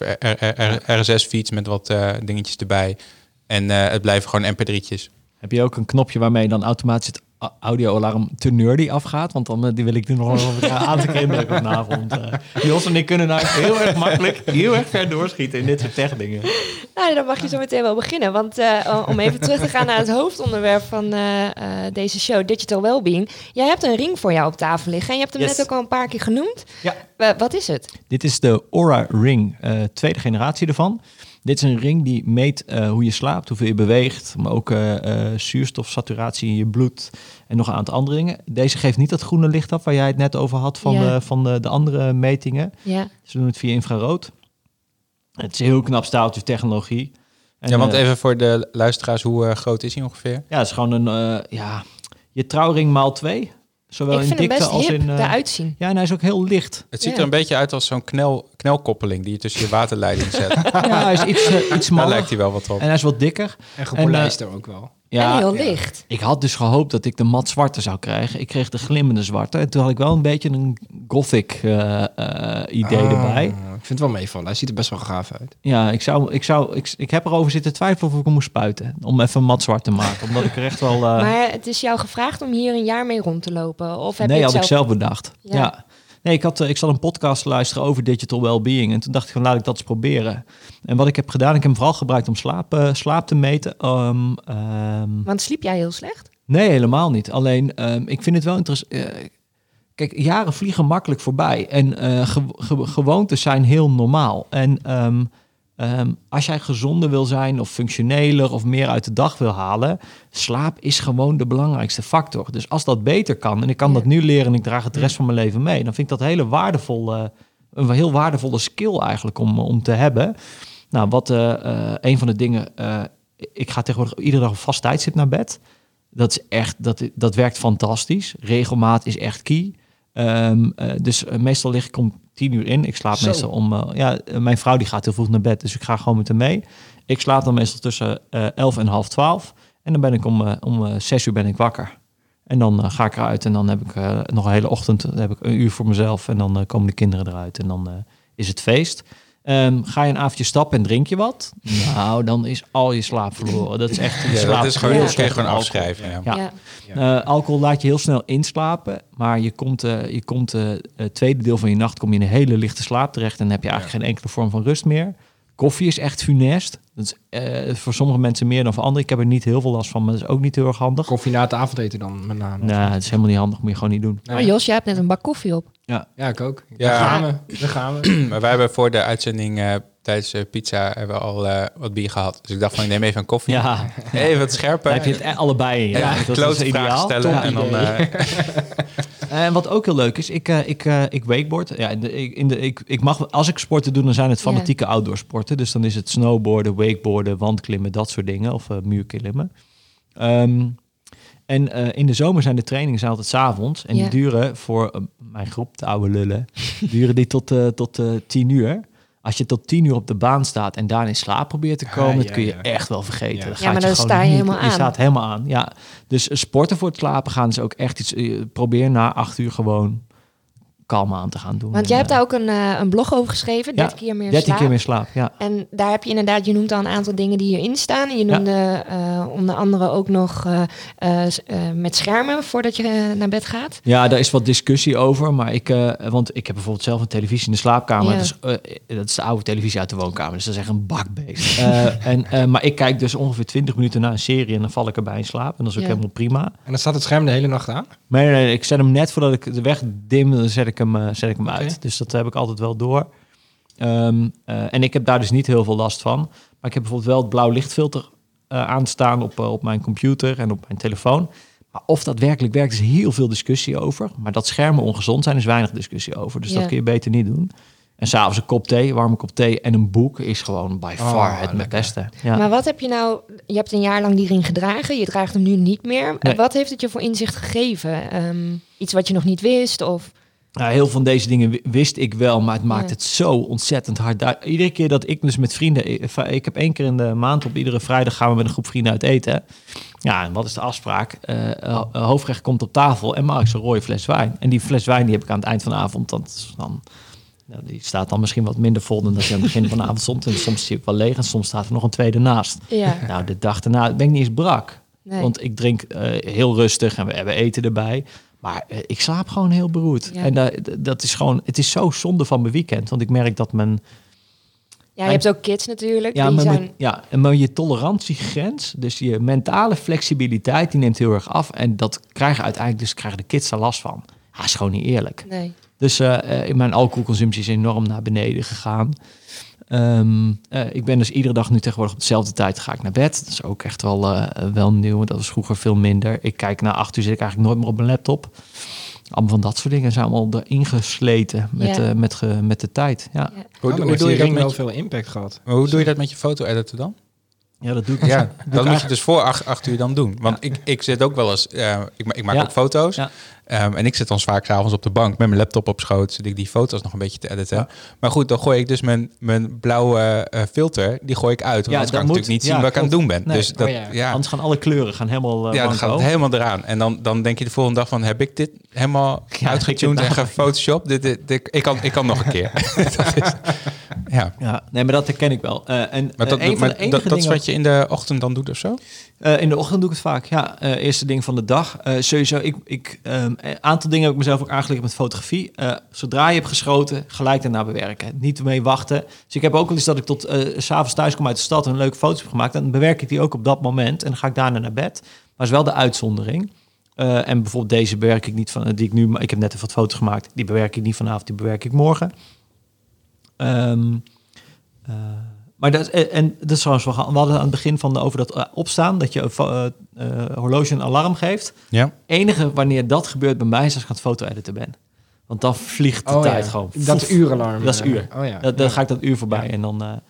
RSS feeds met wat eh, dingetjes erbij. En eh, het blijven gewoon mp3'tjes. Heb je ook een knopje waarmee dan automatisch het audio-alarm te nerdy afgaat? Want dan eh, die wil ik nu nog wel een aantal keer indrukken vanavond. eh. Jos en ik kunnen nou heel erg makkelijk, heel erg ver doorschieten in dit soort tech-dingen. Nou, dan mag je zo meteen wel beginnen. Want eh, om even terug te gaan naar het hoofdonderwerp van eh, eh, deze show, Digital Wellbeing. Jij hebt een ring voor jou op tafel liggen. En je hebt hem Yes. net ook al een paar keer genoemd. Ja. Wa- wat is het? Dit is de Aura Ring, eh, tweede generatie ervan. Dit is een ring die meet eh, hoe je slaapt, hoeveel je beweegt, maar ook eh, eh, zuurstofsaturatie in je bloed en nog een aantal andere dingen. Deze geeft niet dat groene licht af waar jij het net over had van, Ja. de, van de, de andere metingen. Ja. Ze doen het via infrarood. Het is een heel knap staaltje technologie. En, ja, want even voor de luisteraars, hoe groot is hij ongeveer? Ja, het is gewoon een, eh, ja, je trouwring maal twee. Zowel ik in dikte best als hip in... eh, eruit zien. ja, en hij is ook heel licht. Het ziet Ja. er een beetje uit als zo'n knel, knelkoppeling die je tussen je waterleiding zet. Ja, hij is iets, eh, iets Daar smaller. lijkt hij wel wat op. En hij is wat dikker. En gepolijster ook wel. Ja, en heel ja. licht. Ik had dus gehoopt dat ik de mat zwarte zou krijgen. Ik kreeg de glimmende zwarte. En toen had ik wel een beetje een gothic eh, eh, idee Ah, erbij. Ik vind het wel meevallen. Hij ziet er best wel gaaf uit. Ja, ik, zou, ik, zou, ik, ik heb erover zitten twijfelen of ik hem moest spuiten. Om even mat zwart te maken. Omdat ik er echt wel... eh, Maar het is jou gevraagd om hier een jaar mee rond te lopen? Of heb nee, je had het ik zelf bedacht. Ja. Ja. Nee, ik, had, eh, ik zat een podcast te luisteren over digital well-being. En toen dacht ik van, laat ik dat eens proberen. En wat ik heb gedaan, ik heb hem vooral gebruikt om slaap, eh, slaap te meten. Ehm, ehm, Want sliep jij heel slecht? Nee, helemaal niet. Alleen, ehm, ik vind het wel interessant. kijk, jaren vliegen makkelijk voorbij. En eh, ge- ge- gewoontes zijn heel normaal. En ehm, als jij gezonder wil zijn of functioneler of meer uit de dag wil halen, slaap is gewoon de belangrijkste factor. Dus als dat beter kan, en ik kan Ja. dat nu leren en ik draag het de rest van mijn leven mee, dan vind ik dat hele waardevolle, een heel waardevolle skill eigenlijk om, om te hebben. Nou, wat eh, eh, een van de dingen, eh, ik ga tegenwoordig iedere dag op vast tijdstip naar bed. Dat is echt, dat, dat werkt fantastisch. Regelmaat is echt key. Ehm, eh, dus meestal lig ik om tien uur in. Ik slaap Zo. meestal om, eh, ja, eh, mijn vrouw die gaat heel vroeg naar bed, dus ik ga gewoon met haar mee. Ik slaap dan meestal tussen eh 11 en half 12. En dan ben ik om, om zes uur ben ik wakker. En dan ga ik eruit en dan heb ik nog een hele ochtend, heb ik een uur voor mezelf en dan komen de kinderen eruit en dan is het feest. Ehm, ga je een avondje stappen en drink je wat? Nou, dan is al je slaap verloren. Dat is echt je Ja, slaap dat is gewoon, slecht afschrijven. Ja. Ja. Ja. eh, alcohol laat je heel snel inslapen, maar je komt, eh, je komt eh, het tweede deel van je nacht kom je in een hele lichte slaap terecht en dan heb je eigenlijk geen enkele vorm van rust meer. Koffie is echt funest. Dat is eh, voor sommige mensen meer dan voor anderen. Ik heb er niet heel veel last van, maar dat is ook niet heel erg handig. Koffie na het avondeten dan met name. Nou, het is helemaal niet handig, moet je gewoon niet doen. Maar Jos, jij hebt net een bak koffie op. Ja, ik ook. Ja. Daar gaan we. Daar gaan we. Maar wij hebben voor de uitzending eh, tijdens pizza hebben we al eh, wat bier gehad. Dus ik dacht van, ik neem even een koffie. Ja, Even wat scherper. dan heb je het e- allebei in. Ja, dat is klote vragen ideaal. stellen. Ja. En dan, eh, En wat ook heel leuk is, ik, eh, ik, eh, ik wakeboard. Ja, in de, in de, ik, ik mag, als ik sporten doe, dan zijn het fanatieke outdoor sporten. Dus dan is het snowboarden, wakeboarden, wandklimmen, dat soort dingen. Of eh, muurklimmen. Ehm, en eh, in de zomer zijn de trainingen zijn altijd 's avonds. En die duren voor eh, mijn groep, de oude lullen, duren die tot, eh tot eh, tien uur. Als je tot tien uur op de baan staat en daar in slaap probeert te komen, dat kun je ja. echt wel vergeten. Ja. Dan Ja, gaat maar je dan sta je niet- helemaal Je aan. staat helemaal aan, ja. Dus sporten voor het slapen gaan is ook echt iets... eh, probeer na acht uur gewoon kalm aan te gaan doen. Want En, jij hebt eh, daar ook een, eh, een blog over geschreven, Ja, 13 keer meer 13 slaap. keer meer slaap, ja. En daar heb je inderdaad, je noemt al een aantal dingen die hierin staan. Je Ja. noemde eh, onder andere ook nog eh, eh, eh, met schermen voordat je eh, naar bed gaat. Ja, daar is wat discussie over, maar ik, eh, want ik heb bijvoorbeeld zelf een televisie in de slaapkamer. Ja. Dus, eh, dat is de oude televisie uit de woonkamer, dus dat is echt een bakbeest. Eh, en, eh, maar ik kijk dus ongeveer 20 minuten naar een serie en dan val ik erbij in slaap. En dat is ook Ja. helemaal prima. En dan staat het scherm de hele nacht aan. Maar nee, nee, ik zet hem net voordat ik de weg dim, dan zet ik hem, eh, zet ik hem uit. Dus dat heb ik altijd wel door. Ehm, eh, en ik heb daar dus niet heel veel last van. Maar ik heb bijvoorbeeld wel het blauw lichtfilter eh aanstaan op, op mijn computer en op mijn telefoon. Maar of dat werkelijk werkt, is heel veel discussie over. Maar dat schermen ongezond zijn, is weinig discussie over. Dus Ja. dat kun je beter niet doen. En s'avonds een kop thee, warme kop thee en een boek is gewoon by Oh, far het lekker. beste. Ja. Maar wat heb je nou, je hebt een jaar lang die ring gedragen, je draagt hem nu niet meer. Nee. Wat heeft het je voor inzicht gegeven? Ehm, iets wat je nog niet wist? Of, Nou, heel veel van deze dingen wi- wist ik wel, maar het maakt het zo ontzettend hard. Daar, iedere keer dat ik dus met vrienden... Ik, ik heb één keer in de maand, op iedere vrijdag gaan we met een groep vrienden uit eten. Ja, en wat is de afspraak? Eh, eh, hoofdgerecht komt op tafel en maak zo'n rode fles wijn. En die fles wijn die heb ik aan het eind van de avond. Dat is dan, nou, die staat dan misschien wat minder vol dan dat je aan het begin van de avond stond. En soms zie ik wel leeg en soms staat er nog een tweede naast. ja, Nou, de dag daarna ben ik niet eens brak. nee. Want ik drink eh, heel rustig en we hebben eten erbij. Maar eh, ik slaap gewoon heel beroerd. Ja. En da- d- dat is gewoon, het is zo zonde van mijn weekend. Want ik merk dat mijn, ja, je hebt ook kids natuurlijk. ja, die maar, zijn, ja, maar je tolerantiegrens, dus je mentale flexibiliteit, die neemt heel erg af. En dat krijgen uiteindelijk, dus krijgen de kids er last van. Ja, is gewoon niet eerlijk. nee. Dus eh, eh, mijn alcoholconsumptie is enorm naar beneden gegaan. Ehm, eh, ik ben dus iedere dag nu tegenwoordig op dezelfde tijd ga ik naar bed. Dat is ook echt wel, eh, wel nieuw. Dat was vroeger veel minder. Ik kijk na acht uur zit ik eigenlijk nooit meer op mijn laptop. Allemaal van dat soort dingen zijn allemaal erin gesleten met, Ja. eh, met, ge- met de tijd. Ja. Ja. hoe, Oh, hoe doe je dat met je, veel impact gehad. maar hoe doe je dat met je foto-editor dan? ja, dat doe ik. Ja, ik dat moet je dus voor acht, acht uur dan doen. Want ik, ik zit ook wel eens, eh, ik, ma- ik maak Ja. ook foto's. Ja. Ehm, en ik zit dan vaak s'avonds op de bank met mijn laptop op schoot, zit ik die foto's nog een beetje te editen. Ja. Maar goed, dan gooi ik dus mijn, mijn blauwe eh, filter, die gooi ik uit. Want Ja, anders kan ik dat natuurlijk niet zien wat ik aan het doen ben. Nee. Dus dat, Oh, ja. ja. Anders gaan alle kleuren gaan helemaal uh, ja, dan gaat het helemaal eraan. En dan, dan denk je de volgende dag van, heb ik dit helemaal uitgetuned en gefotoshopt? Dit, dit, dit- ik, kan, ik kan nog een keer. dat is, ja. Ja, nee, maar dat herken ik wel. Eh, en Maar, dat, eh, maar enige dat, dat is wat je in de ochtend dan doet of zo? Eh, in de ochtend doe ik het vaak, ja. Eerste ding van de dag. Sowieso, ik, ik, ehm, een aantal dingen heb ik mezelf ook aangeleerd met fotografie. Zodra je hebt geschoten, gelijk daarna bewerken. Niet ermee wachten. Dus ik heb ook wel eens dat ik tot s s'avonds thuis kom uit de stad en een leuke foto's heb gemaakt. Dan bewerk ik die ook op dat moment en dan ga ik daarna naar bed. Maar is wel de uitzondering. En bijvoorbeeld deze bewerk ik niet van, die ik nu, ik heb net even wat foto's gemaakt. Die bewerk ik niet vanavond, die bewerk ik morgen. Ehm, eh, maar dat, eh, en dat is trouwens, we gaan- we hadden aan het begin van de, over dat eh, opstaan, dat je een horloge een alarm geeft. Ja. enige wanneer dat gebeurt bij mij is als ik aan het foto-editen ben. Want dan vliegt de Oh, tijd ja. gewoon. Dat uuralarm. Dat is uur. Oh ja. Dan, dan ga ik dat uur voorbij en dan...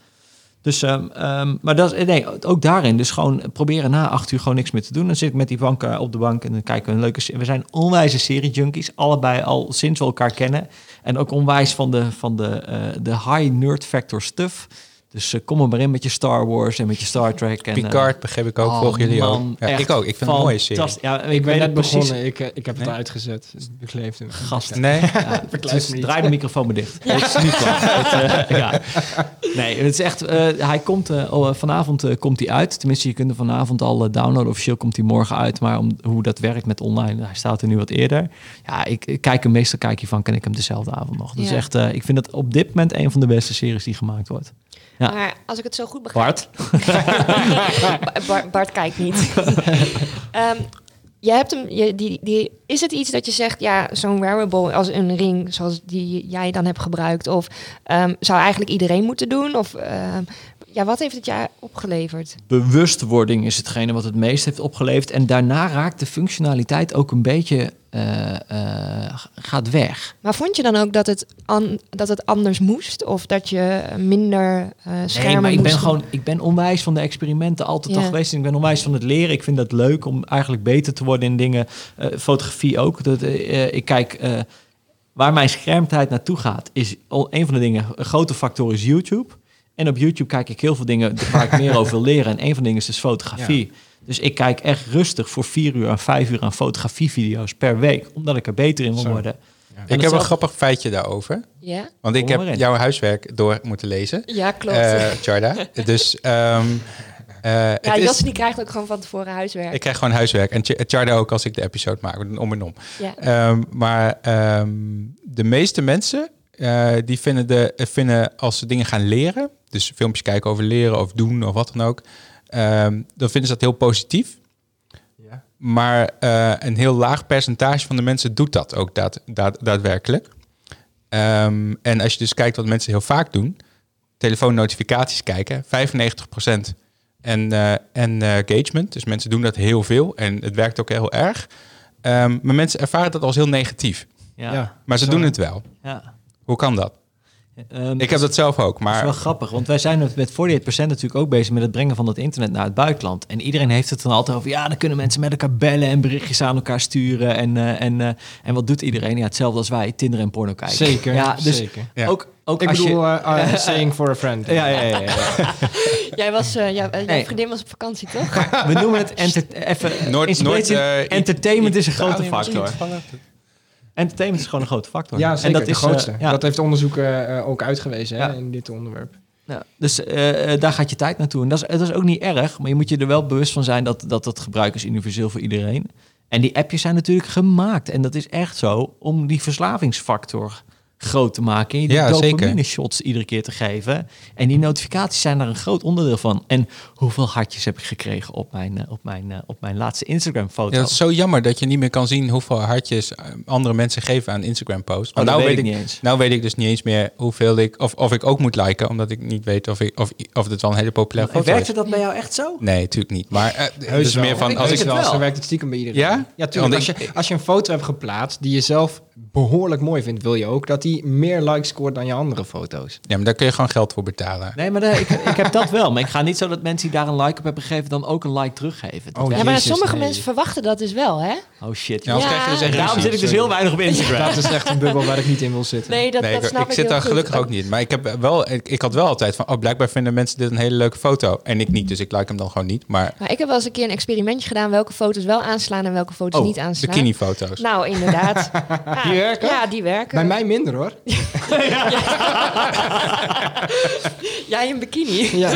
eh, dus, ehm, ehm, maar dat, is- nee, ook daarin. Dus gewoon proberen na acht uur gewoon niks meer te doen. Dan zit ik met die bank eh, op de bank en dan kijken we een leuke serie. We zijn onwijze serie-junkies. Allebei al sinds we elkaar kennen. En ook onwijs van de, van de, eh, de high nerd factor stuff. Dus eh, kom er maar in met je Star Wars en met je Star Trek. En, Picard begreep ik ook, oh, volgen jullie man, ook? Ja, echt ik ook, ik vind het een mooie serie. Ja, ik, Ik ben weet net het precies. begonnen. Ik, eh, ik heb het Nee? uitgezet. Ik leef hem. Gast. Nee? Ja, dus me niet. draai de microfoon maar dicht. Het is niet waar. Het, eh, ja. Nee, het is echt. eh, hij komt vanavond eh, komt hij uit. Tenminste, je kunt hem vanavond al downloaden. Officieel komt hij morgen uit. Maar om hoe dat werkt met online, hij staat er nu wat eerder. Ja, ik, ik kijk hem meestal kijk je van, ken ik hem dezelfde avond nog. Dus Ja. echt, eh, ik vind het op dit moment een van de beste series die gemaakt wordt. Ja. Maar als ik het zo goed begrijp... Bart, Ba- Bart, Bart kijkt niet. Ehm, je hebt hem, je, die, die, is het iets dat je zegt, ja, zo'n wearable als een ring zoals die jij dan hebt gebruikt, of ehm, zou eigenlijk iedereen moeten doen? Of ehm, ja, wat heeft het jaar opgeleverd? bewustwording is hetgene wat het meest heeft opgeleverd. En daarna raakt de functionaliteit ook een beetje eh, eh, gaat weg. Maar vond je dan ook dat het, an, dat het anders moest? Of dat je minder eh schermen Nee, maar ik ben gewoon, ik ben onwijs van de experimenten altijd Ja. al geweest. En ik ben onwijs van het leren. Ik vind dat leuk om eigenlijk beter te worden in dingen. Fotografie ook. Dat, ik kijk, waar mijn schermtijd naartoe gaat, is een van de dingen. Een grote factor is YouTube. En op YouTube kijk ik heel veel dingen waar ik meer over wil leren. En een van de dingen is dus fotografie. Dus ik kijk echt rustig voor vier uur à vijf uur aan fotografievideo's per week. Omdat ik er beter in wil Zo. worden. Ik heb een grappig feitje daarover. Ja, Want ik heb in. jouw huiswerk door moeten lezen. ja klopt. eh Charda. dus ehm eh, ja, het is- Jos die krijgt ook gewoon van tevoren huiswerk. ik krijg gewoon huiswerk. En Ch- Charda ook als ik de episode maak. Om en om. ja. Ehm, maar ehm, de meeste mensen eh, die vinden, de, vinden als ze dingen gaan leren, dus filmpjes kijken over leren of doen of wat dan ook, ehm, dan vinden ze dat heel positief. Ja. Maar eh, een heel laag percentage van de mensen doet dat ook daad, daad- daadwerkelijk. Ehm, en als je dus kijkt wat mensen heel vaak doen, telefoonnotificaties kijken, 95% en, eh, en eh, engagement. Dus mensen doen dat heel veel en het werkt ook heel erg. Ehm, maar mensen ervaren dat als heel negatief. Ja, Ja. Maar ze Zo. doen het wel. ja. Hoe kan dat? Ehm, Ik heb dat zelf ook, Dat is wel maar grappig, want wij zijn met 48% natuurlijk ook bezig met het brengen van het internet naar het buitenland. En iedereen heeft het dan altijd over, ja, dan kunnen mensen met elkaar bellen en berichtjes aan elkaar sturen. En, eh, en, eh, en wat doet iedereen? Ja, hetzelfde als wij, Tinder en porno kijken. Zeker, Ja, dus zeker. Ja. ook, ook Ik als bedoel, je... eh, uh, saying for a friend. ja, ja, ja, ja, ja. Jij was, eh, ja, eh, jouw vriendin was op vakantie, toch? We noemen het enter even... Noord, inspiratie- Noord, eh, entertainment is een grote factor. Entertainment is gewoon een grote factor. Ja, zeker. En dat de is, eh, grootste. ja. Dat heeft onderzoek eh, eh, ook uitgewezen hè, in dit onderwerp. Ja, dus eh, eh, daar gaat je tijd naartoe. En dat is, dat is ook niet erg, maar je moet je er wel bewust van zijn dat, dat het gebruik is universeel voor iedereen. En die appjes zijn natuurlijk gemaakt. En dat is echt zo om die verslavingsfactor groot te maken. En je die Ja, zeker. dopamine shots iedere keer te geven. En die notificaties zijn daar een groot onderdeel van. En hoeveel hartjes heb ik gekregen op mijn, eh, op mijn, eh, op mijn laatste Instagram foto? Ja, dat is zo jammer dat je niet meer kan zien hoeveel hartjes eh, andere mensen geven aan Instagram posts. Oh, Maar nou weet ik ik, niet eens. nou weet ik dus niet eens meer hoeveel ik of, of ik ook moet liken, omdat ik niet weet of ik of, of het wel een hele populaire foto werkte is. dat bij jou echt zo? Nee, natuurlijk niet. Maar eh, Heus dus meer van Ik als weet ik het wel. Zo werkt het stiekem bij iedereen. Ja? Ja, tuurlijk. Als je, als je een foto hebt geplaatst die je zelf behoorlijk mooi vindt, wil je ook dat die meer likes scoort dan je andere foto's. ja, maar daar kun je gewoon geld voor betalen. Nee, maar de- ik, ik heb dat wel. Maar ik ga niet zo dat mensen die daar een like op hebben gegeven... dan ook een like teruggeven. Dat Oh, Ja, maar Jezus, sommige nee. mensen verwachten dat dus wel, hè? Oh shit. Ja, Ja. krijg je dus echt Daarom zit ik dus heel weinig op Instagram. Dat is echt een bubbel waar ik niet in wil zitten. Nee, dat, nee, dat ik, snap ik ik zit daar gelukkig ook niet. Maar ik, heb wel, ik, ik had wel altijd van, oh, blijkbaar vinden mensen dit een hele leuke foto. En ik niet, dus ik like hem dan gewoon niet. Maar Maar ik heb wel eens een keer een experimentje gedaan welke foto's wel aanslaan en welke foto's oh, niet aanslaan. bikinifoto's. Nou, inderdaad. Ja, Die werken? Ja, die werken. Bij mij minder hoor. Jij in bikini. Ja.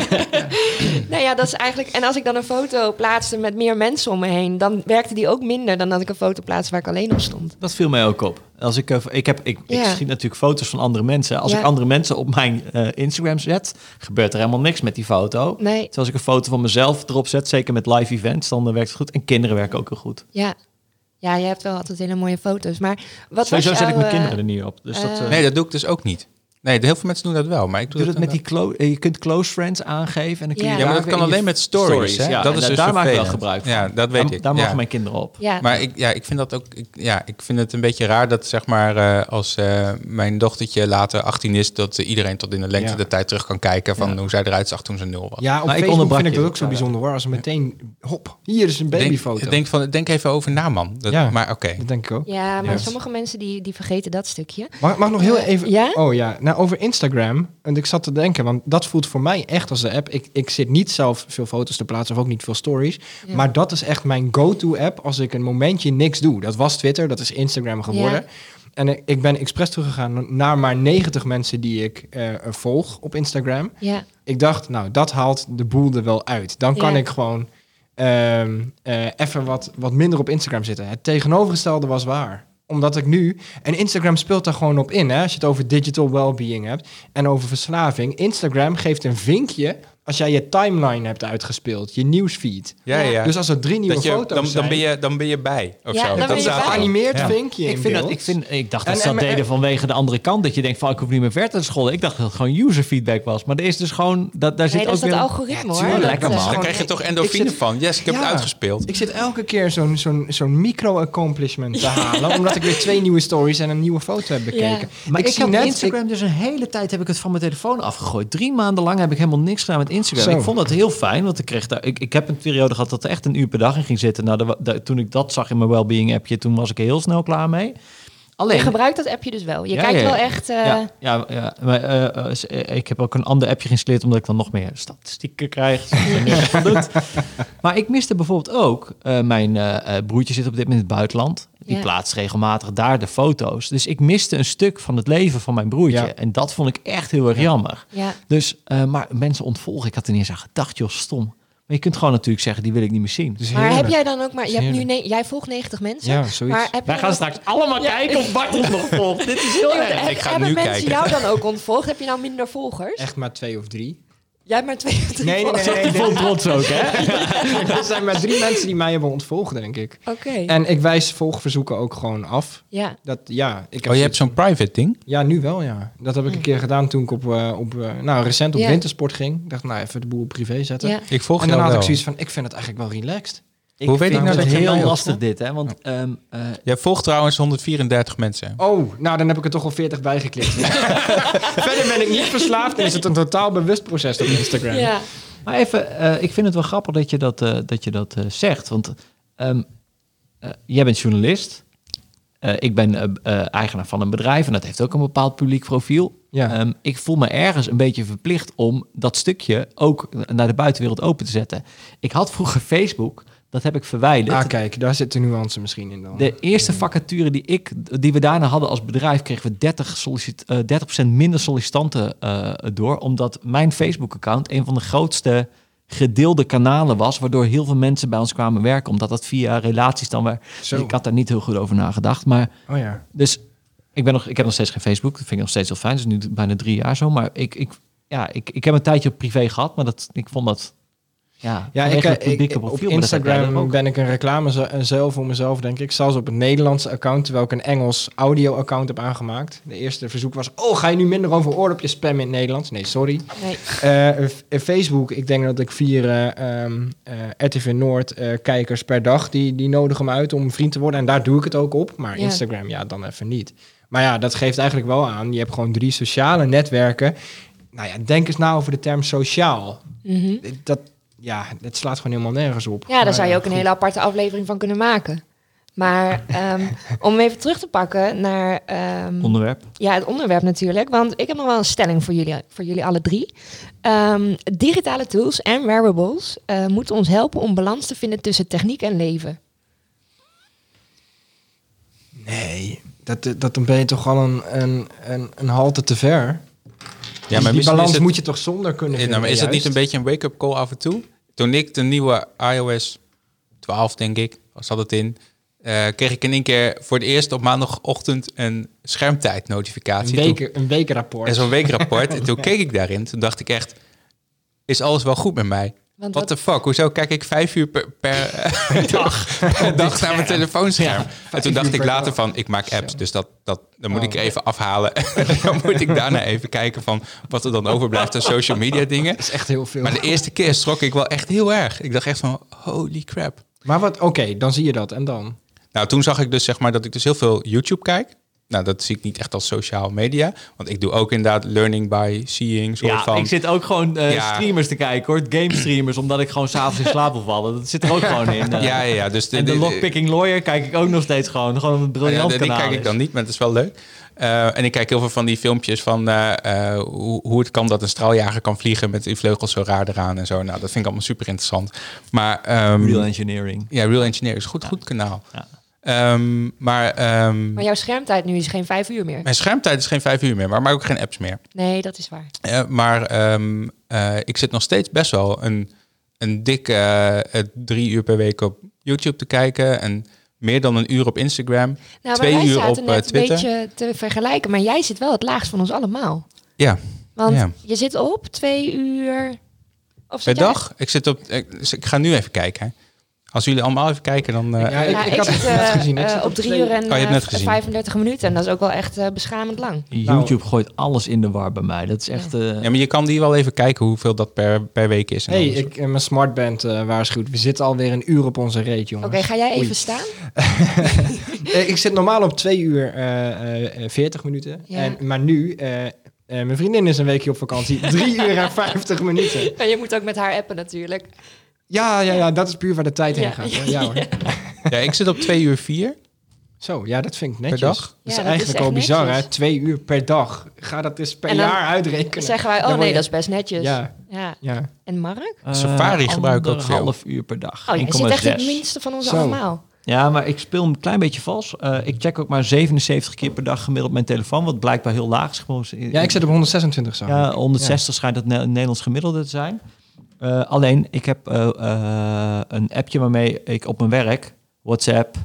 nou ja, dat is eigenlijk... En als ik dan een foto plaatste met meer mensen om me heen... dan werkte die ook minder dan dat ik een foto plaatste waar ik alleen op stond. Dat viel mij ook op. Als ik, eh, ik, heb, ik, ik Ja. schiet natuurlijk foto's van andere mensen. Als Ja. ik andere mensen op mijn eh, Instagram zet, gebeurt er helemaal niks met die foto. Nee, Terwijl als ik een foto van mezelf erop zet, zeker met live events, dan eh, werkt het goed. En kinderen werken ook heel goed. ja. Ja, je hebt wel altijd hele mooie foto's. Maar wat Sowieso was zet ik mijn eh, kinderen er niet op. Dus dat, eh, eh, Nee, dat doe ik dus ook niet. Nee, heel veel mensen doen dat wel, maar ik doe Doe dat met die clo eh, je kunt close friends aangeven en dan kun je Ja. Ja, maar dat kan alleen met stories. hè? Ja, dat en is dus daar maak ik wel gebruik van. Ja, dat weet daar, ik. Daar mogen mijn kinderen op. Ja, Maar ik, ja, ik vind dat ook. Ik, ja, ik vind het een beetje raar dat zeg maar eh, als eh, mijn dochtertje later 18 is, dat iedereen tot in de lengte Ja. der tijd terug kan kijken van Ja. hoe zij eruit zag toen ze nul was. Ja, op Maar ik Facebook vind ik je. dat ook zo bijzonder hoor. Als er meteen, hop, hier is een denk, babyfoto. denk, van, denk even over na, man. Dat, Ja. Maar oké. Dat denk ik ook. ja maar sommige mensen die, die vergeten dat stukje. Mag, mag ik nog heel even... ja? Oh ja, nou over Instagram. En ik zat te denken, want dat voelt voor mij echt als de app. Ik, ik zit niet zelf veel foto's te plaatsen of ook niet veel stories. Ja. Maar dat is echt mijn go-to app als ik een momentje niks doe. Dat was Twitter, dat is Instagram geworden. En ik, ben expres teruggegaan naar maar 90 mensen die ik eh, volg op Instagram. Ja, Ik dacht, nou, dat haalt de boel er wel uit. Dan kan Ja. ik gewoon ehm, eh, even wat, wat minder op Instagram zitten. Het tegenovergestelde was waar omdat ik nu... En Instagram speelt daar gewoon op in, hè? Als je het over digital well-being hebt en over verslaving. Instagram geeft een vinkje als jij je timeline hebt uitgespeeld, je nieuwsfeed. Ja, ja. Dus als er drie nieuwe dat je, foto's dan, zijn... dan, ben je, dan ben je bij. Of Ja, zo. dan dat bij. er. geanimeerd Ja. vinkje Ik, in vind dat, ik, vind, ik dacht En- dat ze dat en- deden vanwege de andere kant. Dat je denkt van, ik hoef niet meer verder te scholen. Ik dacht dat het gewoon user feedback was. Maar er is dus gewoon, dat, daar zit nee, ook is dat weer... algoritme Ja, hoor. lekker, eh, man. Dan krijg je toch endorfine zit- van. Yes, ik heb Ja. het uitgespeeld. Ik zit elke keer zo'n zo'n zo'n micro-accomplishment te halen... omdat ik weer twee nieuwe stories en een nieuwe foto heb bekeken. Maar ik, zie heb net- Instagram dus een hele tijd heb ik het van mijn telefoon afgegooid. Drie maanden lang heb ik helemaal niks gedaan met Instagram. Zo. Ik vond dat heel fijn, want ik kreeg daar... Ik, ik heb een periode gehad dat er echt een uur per dag in ging zitten. Nou, de, de- toen ik dat zag in mijn wellbeing appje, toen was ik heel snel klaar mee. Je Alleen... gebruikt dat appje dus wel. Je Ja, kijkt ja, ja. wel echt... eh, Ja, ja, ja maar, eh, eh, eh, ik heb ook een ander appje geïnstalleerd omdat ik dan nog meer statistieken krijg. je. Maar ik miste bijvoorbeeld ook, eh, mijn eh, eh, broertje zit op dit moment in het buitenland. Die Ja. plaatst regelmatig daar de foto's. Dus ik miste een stuk van het leven van mijn broertje. Ja. En dat vond ik echt heel erg jammer. ja. Dus, eh, maar mensen ontvolgen, ik had er niet eens aan gedacht, joh, stom. Maar je kunt gewoon natuurlijk zeggen, die wil ik niet meer zien. Dus Maar heb jij dan ook maar... Je hebt nu ne- jij volgt 90 mensen. Ja, zoiets. Maar heb Wij gaan straks allemaal Ja. kijken of Bart ons nog volgt. Dit is heel erg. heb- Ik ga hebben nu mensen kijken. jou dan ook ontvolgd? Heb je nou minder volgers? Echt maar twee of drie. Jij hebt maar twee of drie Nee, nee, nee. nee, Vol trots ook, hè? Er zijn maar drie mensen die mij hebben ontvolgd, denk ik. Oké. En ik wijs volgverzoeken ook gewoon af. Ja. Dat, ja, ik heb Oh, je hebt zo'n private ding? Ja, nu wel, ja. Dat heb ik een keer gedaan toen ik op, eh, op eh, nou, recent op Ja. wintersport ging. Ik dacht, nou, even de boel privé zetten. ja. Ik volg En dan had wel. ik zoiets van, ik vind het eigenlijk wel relaxed. Hoe weet ik vind nou dat het je heel lastig dit, hè? Want ehm, eh, Jij volgt trouwens 134 mensen. Oh, nou, dan heb ik er toch al 40 bijgeklikt. Verder ben ik niet verslaafd en is het een totaal bewust proces op Instagram. ja. Maar even, eh, ik vind het wel grappig dat je dat, eh, dat, je dat eh, zegt. Want ehm, eh, jij bent journalist. Eh, ik ben eigenaar van een bedrijf en dat heeft ook een bepaald publiek profiel. Ja. Ehm, ik voel me ergens een beetje verplicht om dat stukje ook naar de buitenwereld open te zetten. Ik had vroeger Facebook, dat heb ik verwijderd. Ah, kijk, daar zit de nuance misschien in dan. De eerste vacature die, ik, die we daarna hadden als bedrijf, kregen we 30, sollicit, eh, 30% minder sollicitanten eh, door. Omdat mijn Facebook-account een van de grootste gedeelde kanalen was. Waardoor heel veel mensen bij ons kwamen werken. Omdat dat via relaties dan weer. Zo. Ik had daar niet heel goed over nagedacht. Maar Oh ja. dus ik, ben nog, ik heb nog steeds geen Facebook. Dat vind ik nog steeds heel fijn. Dat is nu bijna drie jaar zo. Maar ik, ik, ja, ik, ik heb een tijdje op privé gehad. Maar dat, ik vond dat. Ja, Ja, ik, eh, ik- op Instagram ook? ben ik een reclame eh, zelf voor mezelf, denk ik. Zelfs op het Nederlandse account, terwijl ik een Engels audio-account heb aangemaakt. De eerste verzoek was, oh, ga je nu minder over oordopjes spammen in het Nederlands? Nee, sorry. Nee. Eh, Facebook, ik denk dat ik vier eh, RTV Noord eh, kijkers per dag, die, die nodigen me uit om vriend te worden. En daar doe ik het ook op. Maar Ja. Instagram, ja, dan even niet. Maar ja, dat geeft eigenlijk wel aan. Je hebt gewoon drie sociale netwerken. Nou ja, denk eens na over de term sociaal. Mhm. Dat, ja, het slaat gewoon helemaal nergens op. Ja, daar Maar zou je ook een goed. hele aparte aflevering van kunnen maken. Maar ehm, om even terug te pakken naar ehm, Onderwerp. ja, het onderwerp natuurlijk. Want ik heb nog wel een stelling voor jullie, voor jullie alle drie. Ehm, digitale tools en wearables eh, moeten ons helpen om balans te vinden tussen techniek en leven. Nee, dat, dat dan ben je toch al een, een, een, een halte te ver. Ja, die misschien balans het- moet je toch zonder kunnen nou, vinden, maar is het niet juist? een beetje een wake-up call af en toe? Toen ik de nieuwe iOS 12, denk ik, zat het in, eh, kreeg ik in één keer voor het eerst op maandagochtend een schermtijdnotificatie. Een, week, een weekrapport. En zo'n weekrapport. en toen keek ik daarin. Toen dacht ik echt, is alles wel goed met mij? Want What wat- the fuck? Hoezo kijk ik vijf uur per, per, dag, per dag naar mijn telefoonscherm? en toen dacht ik later dag. van, ik maak apps, dus dat, dat, dan moet Oh. ik er even afhalen. dan moet ik daarna even kijken van wat er dan overblijft aan social media dingen. Dat is echt heel veel. Maar de eerste keer schrok ik wel echt heel erg. Ik dacht echt van, holy crap. Maar wat, oké, dan zie je dat. En dan? Nou, toen zag ik dus zeg maar dat ik dus heel veel YouTube kijk. Nou, dat zie ik niet echt als sociaal media. Want ik doe ook inderdaad learning by seeing. Soort Ja, van, ik zit ook gewoon eh, Ja. streamers te kijken hoor. Game streamers, omdat ik gewoon s'avonds in slaap wil vallen. Dat zit er ook gewoon in. eh. Ja, ja, ja. Dus En de Lockpicking Lawyer kijk ik ook nog steeds gewoon. Gewoon een Oh briljant ja, die kanaal kijk ik dan niet, maar het is wel leuk. Eh, en ik kijk heel veel van die filmpjes van hoe, hoe het kan dat een straaljager kan vliegen met die vleugels zo raar eraan en zo. Nou, dat vind ik allemaal super interessant. Maar ehm, Real engineering. ja, Real Engineering is goed, goed kanaal. Ja. Ehm, maar ehm, Maar jouw schermtijd nu is geen vijf uur meer. mijn schermtijd is geen vijf uur meer, maar, maar ook geen apps meer. Nee, dat is waar. Eh, maar ehm, eh, ik zit nog steeds best wel een, een dikke eh, drie uur per week op YouTube te kijken. En meer dan een uur op Instagram. Nou, Twee uur op, eh, net Twitter. een beetje te vergelijken. Maar jij zit wel het laagst van ons allemaal. Ja, Want Ja. je zit op twee uur... Of per jij- dag. Ik, zit op, ik, ik ga nu even kijken. hè. Als jullie allemaal even kijken, dan... eh, Ja, ik- Ja, ik ik, had het net eh, gezien. Ik op drie uur en Oh, je hebt eh, net gezien. 35 minuten. En dat is ook wel echt eh, beschamend lang. YouTube gooit alles in de war bij mij. Dat is echt... eh, ja, maar je kan die wel even kijken hoeveel dat per, per week is. En hey, ik, mijn smartband eh waarschuwt. We zitten alweer een uur op onze reet, Oké, jongens. ga jij even Oei. staan? Eh, ik zit normaal op 2 uur eh, eh, 40 minuten. Ja. En, maar nu, eh, eh, mijn vriendin is een weekje op vakantie. 3 uur en 50 minuten. Ja, je moet ook met haar appen natuurlijk. Ja, ja, ja, dat is puur waar de tijd heen Ja. gaat. Ja, hoor. Ja, ik zit op twee uur vier. Zo, ja, dat vind ik netjes. dag? Dat is Ja, dat eigenlijk al bizar, netjes. hè? Twee uur per dag. Ga dat eens per jaar uitrekenen. Zeggen wij, oh nee, je- dat is best netjes. Ja, Ja. ja. En Mark? Safari eh, gebruik ik ook veel. anderhalf uur per dag. Oh, jij zit echt 1,6. het minste van ons Zo. allemaal. Ja, maar ik speel een klein beetje vals. Eh, ik check ook maar 77 keer per dag gemiddeld mijn telefoon, wat blijkbaar heel laag is. Ja, ik zit op 126 zo. Ja, 160 schijnt het Ne- Nederlands gemiddelde te zijn. Eh, alleen, ik heb eh, eh, een appje waarmee ik op mijn werk, WhatsApp,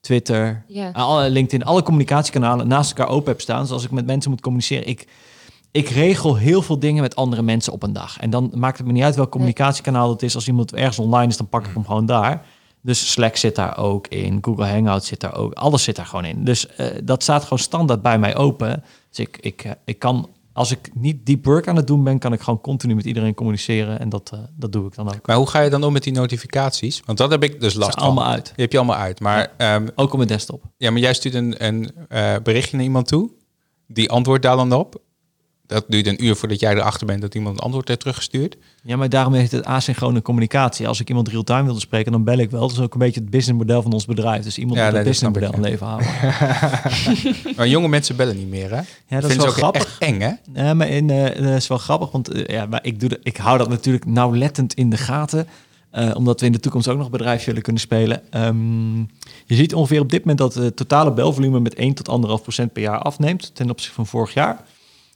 Twitter, Ja. alle, LinkedIn, alle communicatiekanalen naast elkaar open heb staan. Dus als ik met mensen moet communiceren, ik, ik regel heel veel dingen met andere mensen op een dag. En dan maakt het me niet uit welk communicatiekanaal het is. Als iemand ergens online is, dan pak ik hem gewoon daar. Dus Slack zit daar ook in, Google Hangout zit daar ook, alles zit daar gewoon in. Dus eh, dat staat gewoon standaard bij mij open. Dus ik, ik, ik kan, als ik niet deep work aan het doen ben, kan ik gewoon continu met iedereen communiceren. En dat, eh, dat doe ik dan ook. Maar hoe ga je dan om met die notificaties? Want dat heb ik dus last van. allemaal uit. Die heb je allemaal uit. Maar ja, Ook op mijn desktop. ja, maar jij stuurt een, een eh, berichtje naar iemand toe. Die antwoordt daar dan op. Dat duurt een uur voordat jij erachter bent dat iemand een antwoord heeft teruggestuurd. Ja, maar daarom heet het asynchrone communicatie. Als ik iemand real-time wilde spreken, dan bel ik wel. Dat is ook een beetje het businessmodel van ons bedrijf. Dus iemand Ja, moet het dat businessmodel aan leven houden. Maar jonge mensen bellen niet meer, hè? Ja, dat is Vinden wel ook grappig. eng, hè? Ja, maar in, eh, dat is wel grappig, want eh, ja, maar ik, doe de, ik hou dat natuurlijk nauwlettend in de gaten. eh, omdat we in de toekomst ook nog bedrijf willen kunnen spelen. Ehm, je ziet ongeveer op dit moment dat het totale belvolume met 1 tot 1,5 procent per jaar afneemt ten opzichte van vorig jaar.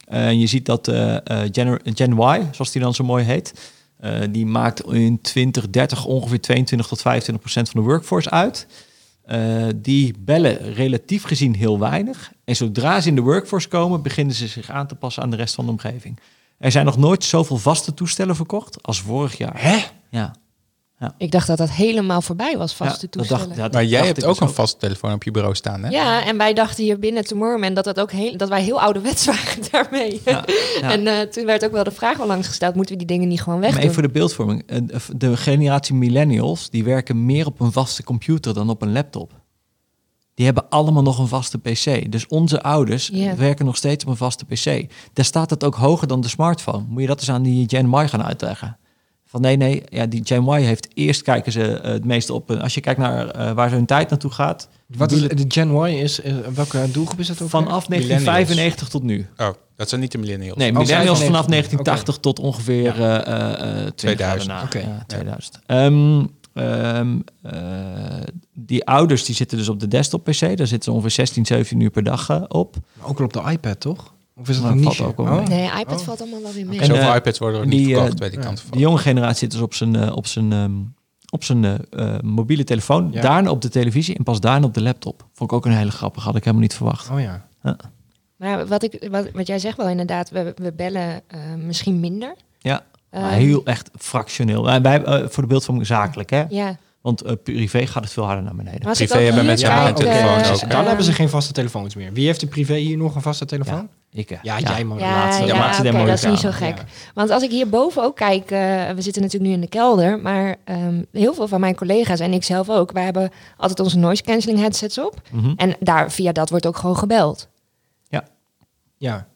En je ziet dat eh, eh, Gen, Gen Y, zoals die dan zo mooi heet, eh, die maakt in 2030 ongeveer 22 tot 25 procent van de workforce uit. Die bellen relatief gezien heel weinig. En zodra ze in de workforce komen, beginnen ze zich aan te passen aan de rest van de omgeving. Er zijn nog nooit zoveel vaste toestellen verkocht als vorig jaar. Hè? Ja. Ik dacht dat dat helemaal voorbij was, vaste Ja, dat toestellen. dacht- ja, dat Maar jij hebt ik ook dus een vaste telefoon op je bureau staan, hè? Ja, en wij dachten hier binnen Tomorrowman dat, dat, ook heel, dat wij heel ouderwets waren daarmee. Ja, ja. En eh, toen werd ook wel de vraag al langs gesteld, moeten we die dingen niet gewoon Maar wegdoen? even voor de beeldvorming. Eh, De generatie millennials, die werken meer op een vaste computer dan op een laptop. Die hebben allemaal nog een vaste PC. Dus onze ouders werken nog steeds op een vaste PC. Daar staat het ook hoger dan de smartphone. Moet je dat eens aan die Gen Y gaan uitleggen? Van nee, nee, ja, die Gen Y heeft eerst kijken ze eh, het meeste op. Als je kijkt naar eh, waar ze hun tijd naartoe gaat. Wat is de Gen Y is, eh, welke doelgroep is dat ook? Vanaf weer? 1995 tot nu. Oh, dat zijn niet de millennials. Nee, Oh, millennials 95. vanaf 1980 tot ongeveer eh, eh, eh, 20 jaar 2000. daarna. Oké. Ja, 2000. Ehm, ehm, eh, die ouders die zitten dus op de desktop PC. Daar zitten ze ongeveer 16, 17 uur per dag op. Maar ook wel op de iPad, toch? Of is dat Nou, een valt niche? ook Oh. Nee, iPad Oh. valt allemaal wel weer mee. En, Zoveel eh, iPads worden er die, niet eh, verkocht, weet ik kant De van. jonge generatie zit dus op zijn, eh, op zijn, ehm, op zijn mobiele telefoon. Ja. Daarna op de televisie en pas daarna op de laptop. Vond ik ook een hele grappige. Had ik helemaal niet verwacht. Oh ja. Maar wat, ik, wat, wat jij zegt wel inderdaad, we, we bellen eh, misschien minder. Ja, maar heel echt fractioneel. Uh, wij, voor de beeldvorming zakelijk, hè? Ja, Want eh, privé gaat het veel harder naar beneden. Privé hebben mensen Ja, telefoon ook. Dan hebben ze geen vaste telefoons meer. Wie heeft de privé hier nog een vaste telefoon? Ik, eh, Ja, jij maar. Ja, laatste- ja, laatste dat is niet zo gek. Ja. Want als ik hierboven ook kijk, eh, we zitten natuurlijk nu in de kelder, maar ehm, heel veel van mijn collega's en ik zelf ook, wij hebben altijd onze noise cancelling headsets op. Mhm. En daar, via dat wordt ook gewoon gebeld. Ja.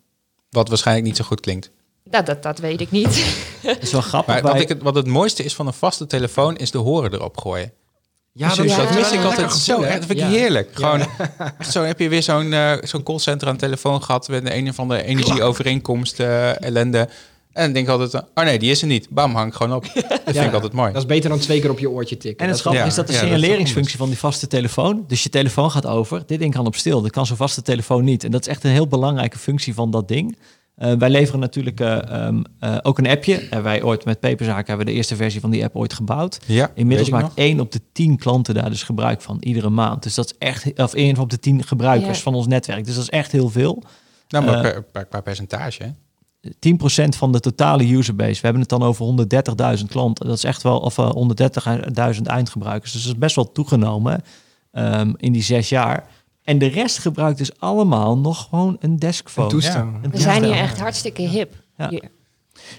Wat waarschijnlijk niet zo goed klinkt. Dat, dat, dat weet ik niet. Dat is wel grappig. Maar wat, ik het, wat het mooiste is van een vaste telefoon, is de horen erop gooien. Ja, Precies, ja. dat mis ik altijd gevoel, zo. hè? Dat vind ik Ja. heerlijk. Gewoon, echt zo heb je weer zo'n eh, zo'n callcenter aan de telefoon gehad met een of andere energieovereenkomst eh, ellende. En dan denk ik altijd, oh nee, die is er niet. Bam, hang ik gewoon op. Dat vind ik altijd mooi. Dat is beter dan twee keer op je oortje tikken. En het Dat- grappige ja, is dat de dat signaleringsfunctie van die vaste telefoon... dus je telefoon gaat over, dit ding kan op stil. Dat kan zo'n vaste telefoon niet. En dat is echt een heel belangrijke functie van dat ding. Eh, wij leveren natuurlijk eh, ehm, eh, ook een appje. En wij ooit met Peperzaken hebben we de eerste versie van die app ooit gebouwd. Ja, Inmiddels maakt één op de tien klanten daar dus gebruik van, iedere maand. Dus dat is echt, of één op de tien gebruikers Ja. van ons netwerk. Dus dat is echt heel veel. Nou, maar per, per, per percentage. hè? 10% van de totale userbase. We hebben het dan over 130.000 klanten. Dat is echt wel, of eh, 130.000 eindgebruikers. Dus dat is best wel toegenomen ehm, in die zes jaar. En de rest gebruikt dus allemaal nog gewoon een deskphone. Een toestel. Ja. Een We zijn hier echt hartstikke hip. Ja. Hier.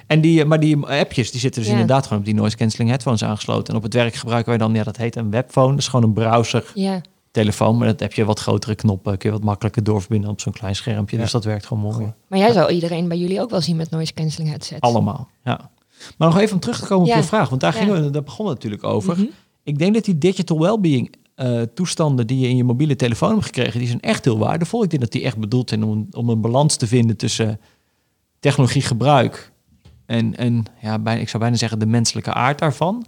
En die, eh, maar die appjes die zitten dus Ja. inderdaad gewoon op die noise cancelling headphones aangesloten. En op het werk gebruiken wij dan, ja, dat heet een webphone. Dat is gewoon een browser Ja. telefoon. Maar dat heb je wat grotere knoppen. Kun je wat makkelijker doorverbinden op zo'n klein schermpje. Ja. Dus dat werkt gewoon mooi. Maar jij zou iedereen bij jullie ook wel zien met noise cancelling headsets. Allemaal, ja. Maar nog even om terug te komen Ja. op je vraag. Want daar, Ja. gingen we, daar begonnen we natuurlijk over. Mhm. Ik denk dat die digital well-being eh, toestanden die je in je mobiele telefoon hebt gekregen, die zijn echt heel waardevol. Ik denk dat die echt bedoeld zijn om, een- om een balans te vinden tussen technologiegebruik en, en ja, bijna, ik zou bijna zeggen de menselijke aard daarvan.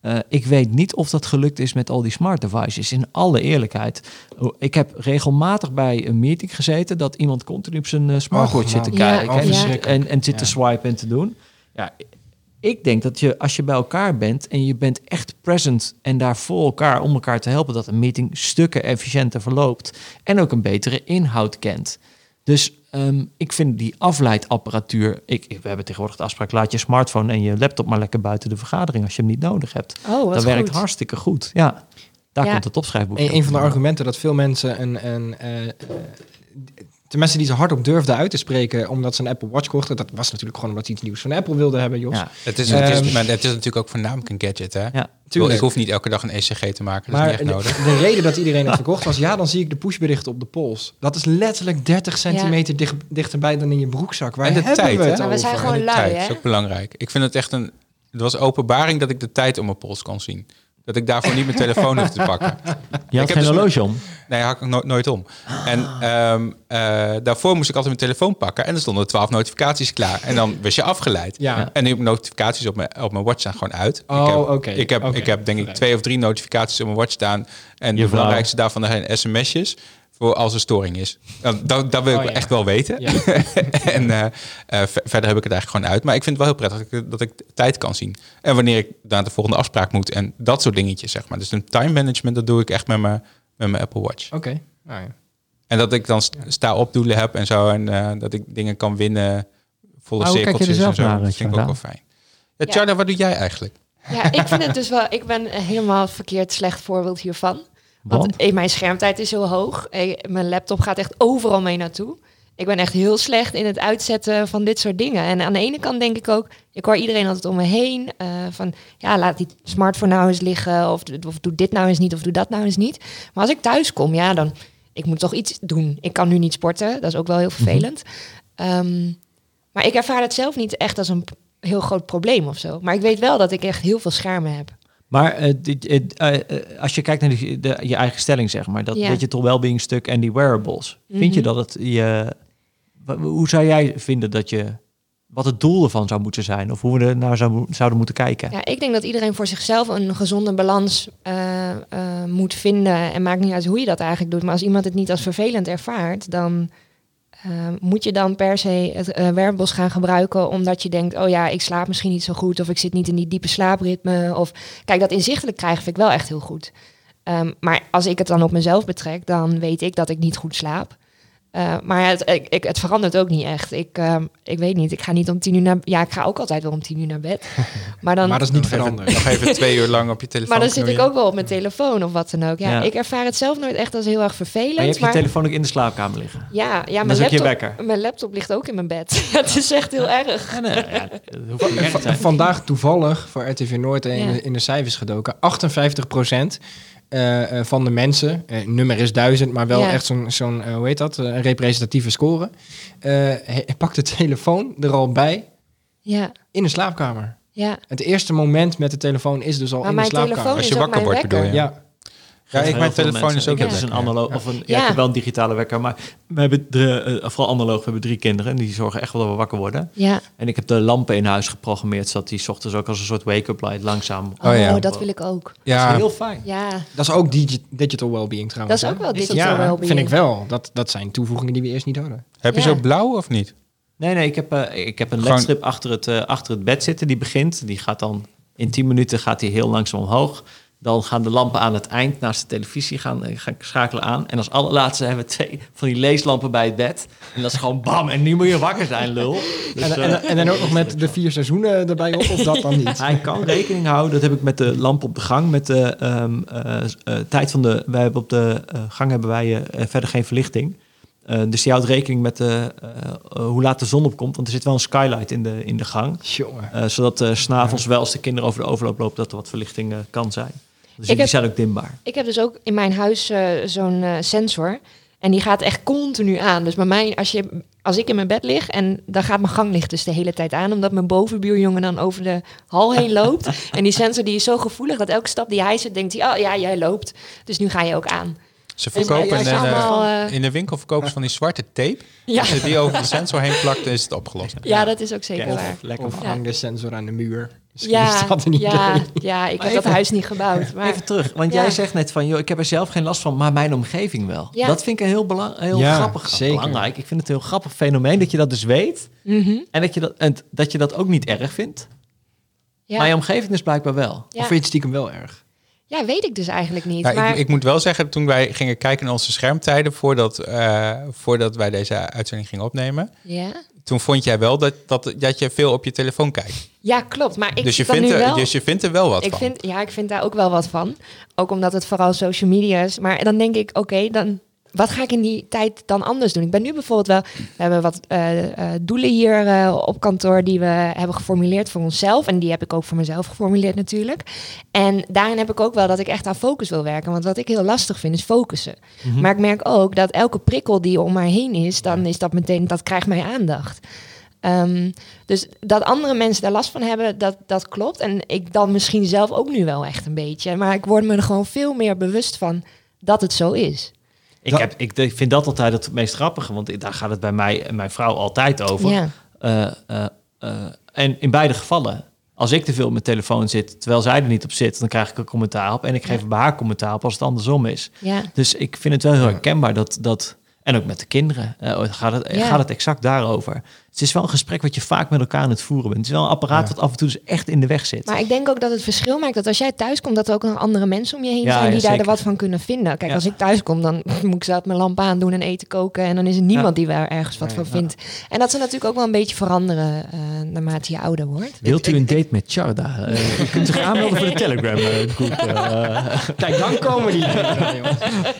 Eh, ik weet niet of dat gelukt is met al die smart devices. In alle eerlijkheid. Oh, Ik heb regelmatig bij een meeting gezeten dat iemand continu op zijn eh, smartwatch Och, zit te. Ja, kijken oh, en, en, zit te swipen en te doen. Ja, ik denk dat je als je bij elkaar bent en je bent echt present en daar voor elkaar om elkaar te helpen, dat een meeting stukken efficiënter verloopt en ook een betere inhoud kent. Dus ehm, ik vind die afleidapparatuur. Ik, ik- we hebben tegenwoordig de afspraak: laat je smartphone en je laptop maar lekker buiten de vergadering als je hem niet nodig hebt. Oh, dat werkt goed. hartstikke goed. Ja, daar Ja. komt het opschrijfboek. Een, een van de argumenten dat veel mensen een, een eh, de mensen die ze hardop durfden uit te spreken omdat ze een Apple Watch kochten, dat was natuurlijk gewoon omdat ze iets nieuws van Apple wilden hebben, Jos. Ja, Het is, het is, Ehm, maar het is natuurlijk ook voornamelijk een gadget, hè? ja. Tuurlijk. Ik hoef niet elke dag een ECG te maken, dat Maar is niet echt de, nodig. de reden dat iedereen het verkocht was, ja, dan zie ik de pushberichten op de pols. Dat is letterlijk 30 centimeter dicht, dichterbij dan in je broekzak. Waar En de hebben tijd, we het hè? Maar we zijn over? gewoon de lui, tijd hè? is ook belangrijk. Ik vind het echt een... Het was openbaring dat ik de tijd op mijn pols kon zien. Dat ik daarvoor niet mijn telefoon hoef te pakken. Je had heb geen dus- horloge om. Nee, had ik no- nooit om. En ehm, eh, daarvoor moest ik altijd mijn telefoon pakken. En er stonden twaalf notificaties klaar. En dan was je afgeleid. Ja. En nu heb ik notificaties op mijn, op mijn watch staan gewoon uit. Oh, ik heb, oké, Ik heb, ik heb denk ik twee of drie notificaties op mijn watch staan. En Je de belangrijkste daarvan zijn sms'jes. Voor als er storing is. Nou, Dat, dat wil ik Oh, ja. echt wel weten. Ja. en eh, eh, ver- verder heb ik het eigenlijk gewoon uit. Maar ik vind het wel heel prettig dat ik, dat ik tijd kan zien. En wanneer ik naar de volgende afspraak moet. En dat soort dingetjes, zeg maar. Dus een time management, dat doe ik echt met mijn, met mijn Apple Watch. Oké. Nou ja. En dat ik dan st- sta opdoelen heb en zo. En eh, dat ik dingen kan winnen. Volle er cirkeltjes en zo. naar, dat vind ik ook wel fijn. Ja, wat doe jij eigenlijk? Ja, ik vind het dus wel. Ik ben helemaal verkeerd slecht voorbeeld hiervan. Want Want? eh, mijn schermtijd is zo hoog. Eh, Mijn laptop gaat echt overal mee naartoe. Ik ben echt heel slecht in het uitzetten van dit soort dingen. En aan de ene kant denk ik ook, ik hoor iedereen altijd om me heen. eh, van ja, laat die smartphone nou eens liggen. Of, of doe dit nou eens niet. Of doe dat nou eens niet. Maar als ik thuis kom, ja, dan. Ik moet toch iets doen. Ik kan nu niet sporten. Dat is ook wel heel vervelend. Ehm, maar ik ervaar het zelf niet echt als een heel groot probleem of zo. Maar ik weet wel dat ik echt heel veel schermen heb. Maar eh, dit- eh, eh, als je kijkt naar de, je eigen stelling, zeg maar, dat Ja. digital wellbeing stuk en die wearables, vind je Mhm. dat het je. Hoe zou jij vinden dat je. wat het doel ervan zou moeten zijn. Of hoe we er naar zou, zouden moeten kijken. Ja, ik denk dat iedereen voor zichzelf een gezonde balans moet vinden. En maakt niet uit hoe je dat eigenlijk doet. Maar als iemand het niet als vervelend ervaart, dan eh, moet je dan per se het werkbos gaan gebruiken. Omdat je denkt, oh ja, ik slaap misschien niet zo goed. Of ik zit niet in die diepe slaapritme. Of kijk, dat inzichtelijk krijgen vind ik wel echt heel goed. Ehm, maar als ik het dan op mezelf betrek, dan weet ik dat ik niet goed slaap. Eh, maar het, ik, ik- het verandert ook niet echt. Ik, ehm, ik weet niet, ik ga niet om tien uur naar... Ja, ik ga ook altijd wel om tien uur naar bed. Maar dan, Maar dat is niet veranderd. nog even twee uur lang op je telefoon maar dan zit ik ook wel op mijn telefoon of wat dan ook. Ja, Ja. Ik ervaar het zelf nooit echt als heel erg vervelend. Maar je hebt je telefoon ook in de slaapkamer liggen. ja, ja mijn, laptop, wekker. mijn laptop ligt ook in mijn bed. het is echt heel erg. Ja, nee, ja, dat hoeft niet erg te Va- zijn. Vandaag toevallig voor RTV Noord in, in de cijfers gedoken. 58 eh, eh, van de mensen, eh, nummer is duizend, maar wel Ja. echt zo'n, zo'n eh, hoe heet dat, een representatieve score, eh, hij pakt de telefoon er al bij Ja, in de slaapkamer. ja. Het eerste moment met de telefoon is dus al Maar in de mijn slaapkamer. telefoon Als is je ook wakker mijn wordt, bedoel je? Ja, Ja, ik, mijn telefoon mensen. is ook Ik heb een dus een analoog, of een, ja. Ja. ik heb wel een digitale wekker, maar we hebben drie, eh, vooral analoog. We hebben drie kinderen en die zorgen echt wel dat we wakker worden. Ja. En ik heb de lampen in huis geprogrammeerd, zodat die 's ochtends ook als een soort wake-up light langzaam. Oh, Oh ja. dat wil ik ook. Dat Ja, is heel fijn. Ja, dat is ook digi- digital well-being dat trouwens. is hè? ook wel Is dat digital Ja, well-being. vind ik wel. Dat, dat zijn toevoegingen die we eerst niet hadden. heb je zo blauw of niet? Nee, nee, ik heb, eh, ik heb een Gewoon- ledstrip achter het, eh, achter het bed zitten. Die begint, die gaat dan in 10 minuten gaat die heel langzaam omhoog. Dan gaan de lampen aan het eind naast de televisie gaan, eh, gaan schakelen aan. En als allerlaatste hebben we twee van die leeslampen bij het bed. En dat is gewoon bam. En nu moet je wakker zijn, lul. Dus, En, eh, en, en dan ook nog met de vier seizoenen erbij op, of dat dan niet? Hij kan rekening houden, dat heb ik met de lamp op de gang, met de ehm, eh, eh, tijd van de. Wij hebben op de gang hebben wij verder geen verlichting. Eh, dus die houdt rekening met de, hoe laat de zon opkomt. Want er zit wel een skylight in de, in de gang. Jongen. Zodat s s'avonds wel als de kinderen over de overloop lopen, dat er wat verlichting kan zijn. Dus die heb- zijn ook dimbaar. Ik heb dus ook in mijn huis eh, zo'n eh, sensor. En die gaat echt continu aan. Dus bij mij, als, je, als ik in mijn bed lig en dan gaat mijn ganglicht dus de hele tijd aan. Omdat mijn bovenbuurjongen dan over de hal heen loopt. en die sensor die is zo gevoelig dat elke stap die hij zet, denkt hij, oh ja, jij loopt. Dus nu ga je ook aan. Ze Dus verkopen eh, allemaal, eh, in de winkel verkopen ze van die zwarte tape. Ja. Als je die over de sensor heen plakt, is het opgelost. Ja, dat is ook zeker waar. lekker Of hang de sensor aan de muur. Misschien Ja, is dat een ja, idee. ja, ik Maar heb dat huis niet gebouwd. Maar Even terug, want Ja. jij zegt net van, joh, ik heb er zelf geen last van, maar mijn omgeving wel. Ja. Dat vind ik een heel, belang, heel Ja, grappig, zeker. belangrijk. Ik vind het een heel grappig fenomeen dat je dat dus weet. Mhm, En dat je dat, en dat, je dat ook niet erg vindt. ja. Maar je omgeving is blijkbaar wel. Ja. Of vind je het stiekem wel erg? ja, weet ik dus eigenlijk niet. Nou, maar ik, ik moet wel zeggen, toen wij gingen kijken naar onze schermtijden voordat, eh, voordat wij deze uitzending gingen opnemen, ja. Toen vond jij wel dat, dat, dat je veel op je telefoon kijkt. ja, klopt. Maar ik dus, je vindt er, wel... dus je vindt er wel wat ik van. Vind, ja, ik vind daar ook wel wat van. Ook omdat het vooral social media is. Maar dan denk ik, oké, dan wat ga ik in die tijd dan anders doen? Ik ben nu bijvoorbeeld wel... We hebben wat eh, eh, doelen hier eh, op kantoor die we hebben geformuleerd voor onszelf. En die heb ik ook voor mezelf geformuleerd natuurlijk. En daarin heb ik ook wel dat ik echt aan focus wil werken. Want wat ik heel lastig vind is focussen. Maar ik merk ook dat elke prikkel die om mij heen is... dan is dat meteen, dat krijgt mijn aandacht. Ehm, dus dat andere mensen daar last van hebben, dat, dat klopt. En ik dan misschien zelf ook nu wel echt een beetje. Maar ik word me er gewoon veel meer bewust van dat het zo is. Ik, heb, ik vind dat altijd het meest grappige, want daar gaat het bij mij en mijn vrouw altijd over. Ja. Eh, eh, eh, en in beide gevallen, als ik te veel op mijn telefoon zit, terwijl zij er niet op zit, dan krijg ik een commentaar op. En ik geef Ja. bij haar commentaar op als het andersom is. Ja. Dus ik vind het wel heel herkenbaar dat... dat en ook met de kinderen eh, gaat, het, gaat het exact daarover. Het is wel een gesprek wat je vaak met elkaar aan het voeren bent. Het is wel een apparaat Ja. wat af en toe dus echt in de weg zit. Maar ik denk ook dat het verschil maakt dat als jij thuis komt, dat er ook nog andere mensen om je heen Ja, zijn ja, die daar er wat van kunnen vinden. Kijk, Ja. als ik thuis kom, dan moet ik zelf mijn lamp aandoen en eten koken. En dan is er niemand Ja. die daar ergens wat Nee, van ja. vindt. En dat ze natuurlijk ook wel een beetje veranderen eh, naarmate je ouder wordt. Wilt u een date met Charda? Eh, u kunt zich aanmelden voor de Telegram groep. Kijk, dan komen die.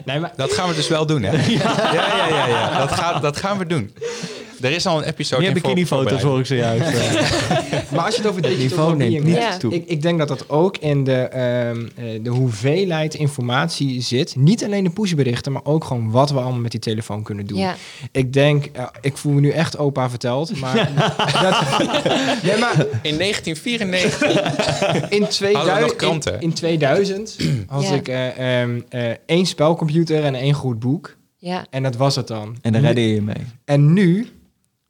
Nee, maar Dat gaan we dus wel doen, hè? Ja, ja, ja. Dat, gaat, dat gaan we doen. Er is al een episode Meer in voor- bikinifoto's hoor ik zojuist. Maar als je het over digital niveau neemt niet Ja. toe. ik, ik denk dat dat ook in de, ehm, eh, de hoeveelheid informatie zit. Niet alleen de pushberichten, maar ook gewoon wat we allemaal met die telefoon kunnen doen. Ja. Ik denk, eh, ik voel me nu echt opa verteld, maar, dat, nee, maar In 1994 in, Hadden we 2000, nog in, kranten? in 2000 had Ja. ik eh, ehm, eh, één spelcomputer en één goed boek. Ja. En dat was het dan. En daar redde je je mee. En nu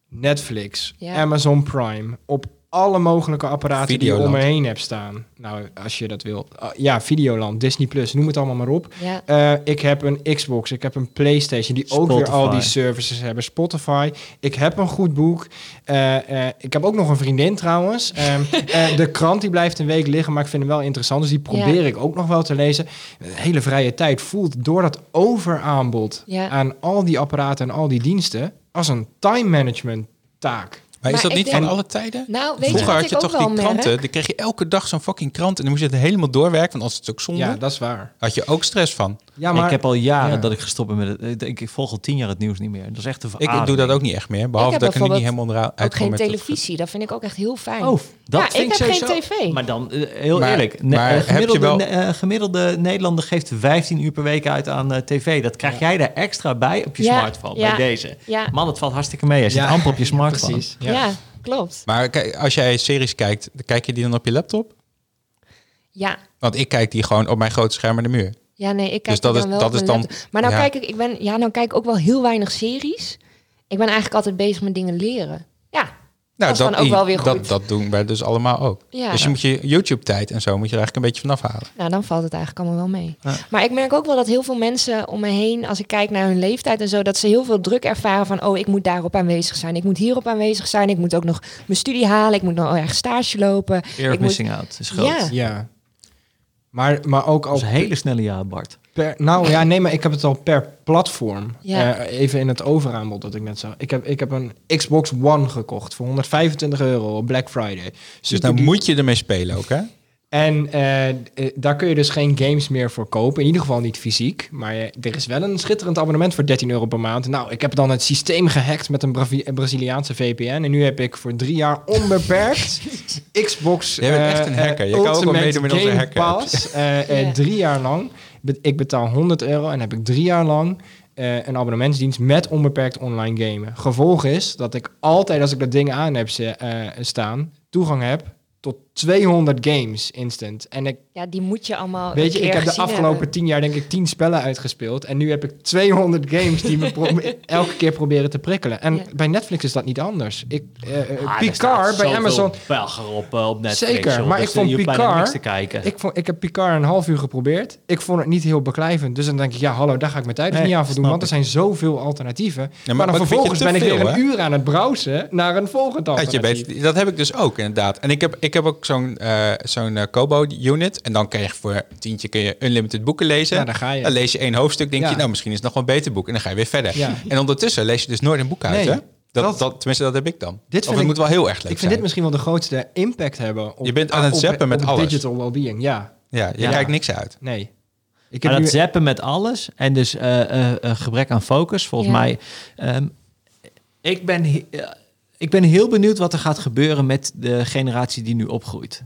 Netflix, Ja. Amazon Prime, op alle mogelijke apparaten die je om me heen hebt staan. Nou, als je dat wil. Ah, ja, Videoland, Disney Plus, noem het allemaal maar op. Ja. Eh, ik heb een Xbox, ik heb een PlayStation, die ook weer al die services hebben. Spotify, ik heb een goed boek. Eh, eh, ik heb ook nog een vriendin trouwens. Ehm, eh, de krant die blijft een week liggen, maar ik vind hem wel interessant. Dus die probeer Ja. ik ook nog wel te lezen. De hele vrije tijd voelt door dat overaanbod Ja. aan al die apparaten en al die diensten als een time management taak. Maar is dat niet van alle tijden? Nou, weet Vroeger je had ik je ook toch die kranten, merk? dan kreeg je elke dag zo'n fucking krant en dan moest je het helemaal doorwerken, want als het ook zonde, Ja, dat is waar. had je ook stress van. Ja, maar ik heb al jaren ja. dat ik gestopt ben met het. Ik, ik volg al tien jaar het nieuws niet meer. Dat is echt een Ik doe dat ook niet echt meer, behalve heb dat ik er niet helemaal eruit Ook uitkom geen dat- televisie, dat vind ik ook echt heel fijn. Oh, dat Ja, vind ik heb geen tv. Maar dan, heel Maar- eerlijk. Maar heb je gemiddelde, wel- ne- gemiddelde Nederlander geeft 15 uur per week uit aan eh, tv. Dat krijg jij er extra bij op je smartphone. Bij deze. ja. Man, het valt hartstikke mee. Je zit amper op je smartphone. Precies. Ja, Ja. klopt. Maar als jij series kijkt, dan kijk je die dan op je laptop? Ja. Want ik kijk die gewoon op mijn grote scherm aan de muur. Ja, nee, ik kijk Dus dat er is- dan wel dat is dan- laptop. Maar nou ja. kijk ik, ik ben, ja, nou kijk ik ook wel heel weinig series. Ik ben eigenlijk altijd bezig met dingen leren. Nou, Dat is dan ook wel weer goed. Dat, dat doen wij dus allemaal ook. Ja. Dus je moet je YouTube-tijd en zo moet je er eigenlijk een beetje vanaf halen. nou dan valt het eigenlijk allemaal wel mee. Ja. Maar ik merk ook wel dat heel veel mensen om me heen, als ik kijk naar hun leeftijd en zo, dat ze heel veel druk ervaren van, oh, ik moet daarop aanwezig zijn, ik moet hierop aanwezig zijn, ik moet ook nog mijn studie halen, ik moet nog ergens stage lopen. Of Ik moet- missing out is groot. Ja. Ja. Maar, maar ook Dat al is een hele snelle jaar, Bart. Per... Nou ja, nee, maar ik heb het al per platform. Ja. Eh, even in het overaanbod dat ik net zag. Ik heb, ik heb een Xbox One gekocht voor 125 euro op Black Friday. Dus dan moet je ermee spelen ook, hè? En eh, eh, daar kun je dus geen games meer voor kopen. In ieder geval niet fysiek. Maar er is wel een schitterend abonnement voor 13 euro per maand. Nou, ik heb dan het systeem gehackt met een Braziliaanse VPN. En nu heb ik voor drie jaar onbeperkt Xbox Jij bent echt een hacker. Je eh, kan ook wel Ultimate meedoen met onze. Drie jaar lang. Ik betaal 100 euro en heb ik drie jaar lang eh, een abonnementsdienst met onbeperkt online gamen. Gevolg is dat ik altijd als ik dat ding aan heb eh, staan, toegang heb tot 200 games instant. En ik, Ja, die moet je allemaal. weet een je, ik heb de afgelopen hebben. 10 jaar denk ik 10 spellen uitgespeeld. En nu heb ik 200 games die me elke keer proberen te prikkelen. En Ja. bij Netflix is dat niet anders. Ik, eh, eh, Ah, Picard bij Amazon. Belger op, eh, op Netflix. Zeker, joh. maar Dus ik vond Picard- te kijken. Ik, vond, ik heb Picard een half uur geprobeerd. Ik vond het niet heel beklijvend. Dus dan denk ik, ja, hallo, daar ga ik mijn tijd dus Nee, niet aan voldoen. Want er zijn zoveel alternatieven. maar dan vervolgens ben ik weer een hè? uur aan het browsen naar een volgend Dat, je alternatief. weet, dat heb ik dus ook, inderdaad. En ik heb, ik heb ook zo'n eh zo'n eh, Kobo-unit. En dan krijg je voor een tientje kun je unlimited boeken lezen. Ja, daar ga je. Dan lees je één hoofdstuk, denk Ja. je, nou, misschien is het nog wel een beter boek. En dan ga je weer verder. Ja. En ondertussen lees je dus nooit een boek uit, Nee, hè? Dat, dat- dat, tenminste, dat heb ik dan. Dit of vind het ik- moet wel heel erg leuk Ik vind zijn. dit misschien wel de grootste impact hebben op, Je bent aan het op- zappen met op alles. digital well-being. Ja, Ja, je Ja. kijkt niks uit. nee. Ik Maar heb dat nu, zappen met alles en dus eh, gebrek aan focus, volgens Ja. mij. ehm, ik, ben ik ben heel benieuwd wat er gaat gebeuren met de generatie die nu opgroeit.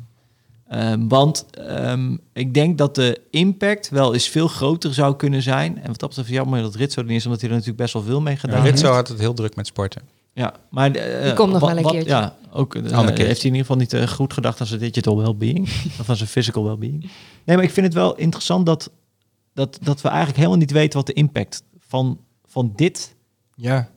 Ehm, want ehm, ik denk dat de impact wel eens veel groter zou kunnen zijn. En wat dat betreft jammer dat Ritso er niet is, omdat hij er natuurlijk best wel veel mee gedaan Ja, heeft. Ritso had het heel druk met sporten. Ja, maar Die komt nog wel een wat- keertje. Ja, ook eh, heeft hij in ieder geval niet eh, goed gedacht aan zijn digital well-being of aan zijn physical well-being. Nee, maar ik vind het wel interessant dat, dat, dat we eigenlijk helemaal niet weten wat de impact van, van dit ja,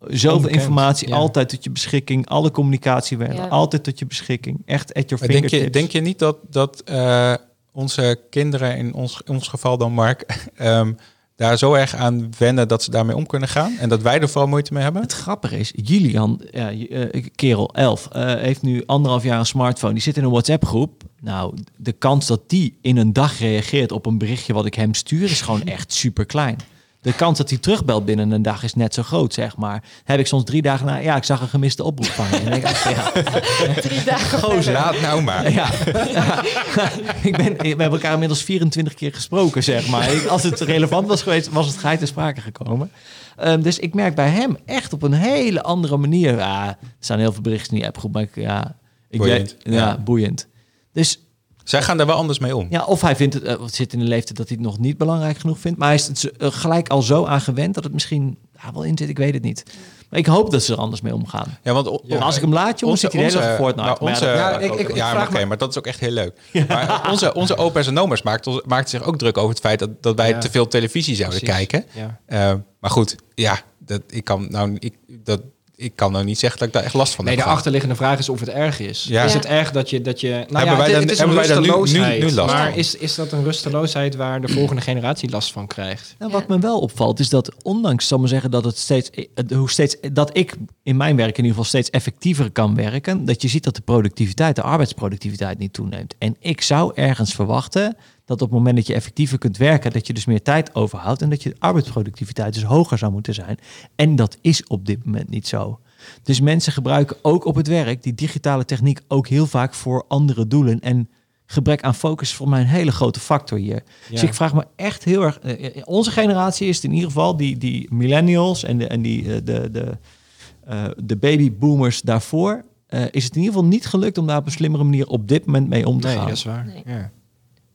zoveel Onbekend, informatie ja. altijd tot je beschikking, alle communicatie werden Ja. altijd tot je beschikking, echt at your Maar denk je, fingertips. denk je niet dat, dat eh, onze kinderen, in ons, in ons geval dan Mark, ehm, daar zo erg aan wennen dat ze daarmee om kunnen gaan? En dat wij er vooral moeite mee hebben? Het grappige is, Julian, ja, eh, kerel 11, eh, heeft nu anderhalf jaar een smartphone. Die zit in een WhatsApp-groep. Nou, de kans dat die in een dag reageert op een berichtje wat ik hem stuur, is gewoon echt super klein. De kans dat hij terugbelt binnen een dag is net zo groot, zeg maar. Heb ik soms drie dagen na, ja, ik zag een gemiste oproep van je. En dan denk ik, ja, Drie dagen Gozer, laat nou maar. ja, ja. ik ben, we hebben elkaar inmiddels 24 keer gesproken, zeg maar. Ik- Als het relevant was geweest, was het geit ter sprake gekomen. Ehm, dus ik merk bij hem echt op een hele andere manier. Ja, er staan heel veel berichten in die appgroep, maar ik, ja, ik Boeiend, weet- ja, ja. boeiend. Dus Zij gaan daar wel anders mee om. ja, of hij vindt het, of zit in een leeftijd dat hij het nog niet belangrijk genoeg vindt, maar hij is het eh, gelijk al zo aan gewend dat het misschien ja, wel in zit. Ik weet het niet. Maar ik hoop dat ze er anders mee omgaan. Ja, want als ik hem laat, jongens, zit hij de hele dag op Fortnite. nou, ja, dat- ja, Ja, ik- ik- ik maar vraag oké, me- maar dat is ook echt heel leuk. Maar onze, onze opa en oma's maakt, maakt zich ook druk over het feit dat, dat wij Ja. te veel televisie zouden Precies. kijken. Ja. Eh, maar goed, ja, dat, ik kan nou, ik, dat, ik kan nou niet zeggen dat ik daar echt last van Nee, de heb. gehad. achterliggende vraag is of het erg is. Ja. Is het erg dat je... Dat je nou Hebben ja, wij het, dan- het is een hebben wij dan nu- nu- last maar van? is, is dat een rusteloosheid waar de volgende generatie last van krijgt? Nou, wat me wel opvalt is dat ondanks, zal ik maar zeggen, dat het steeds, hoe steeds, dat ik in mijn werk in ieder geval steeds effectiever kan werken, dat je ziet dat de productiviteit, de arbeidsproductiviteit niet toeneemt. En ik zou ergens verwachten dat op het moment dat je effectiever kunt werken, dat je dus meer tijd overhoudt en dat je arbeidsproductiviteit dus hoger zou moeten zijn. En dat is op dit moment niet zo. Dus mensen gebruiken ook op het werk die digitale techniek ook heel vaak voor andere doelen. En gebrek aan focus is voor mij een hele grote factor hier. Dus ik vraag me echt heel erg. eh, eh, onze generatie is het in ieder geval die, die millennials en, de, en die, eh, de, de, eh, de babyboomers daarvoor. eh, is het in ieder geval niet gelukt om daar op een slimmere manier op dit moment mee om te Nee, gaan. dat is waar. Nee. Ja.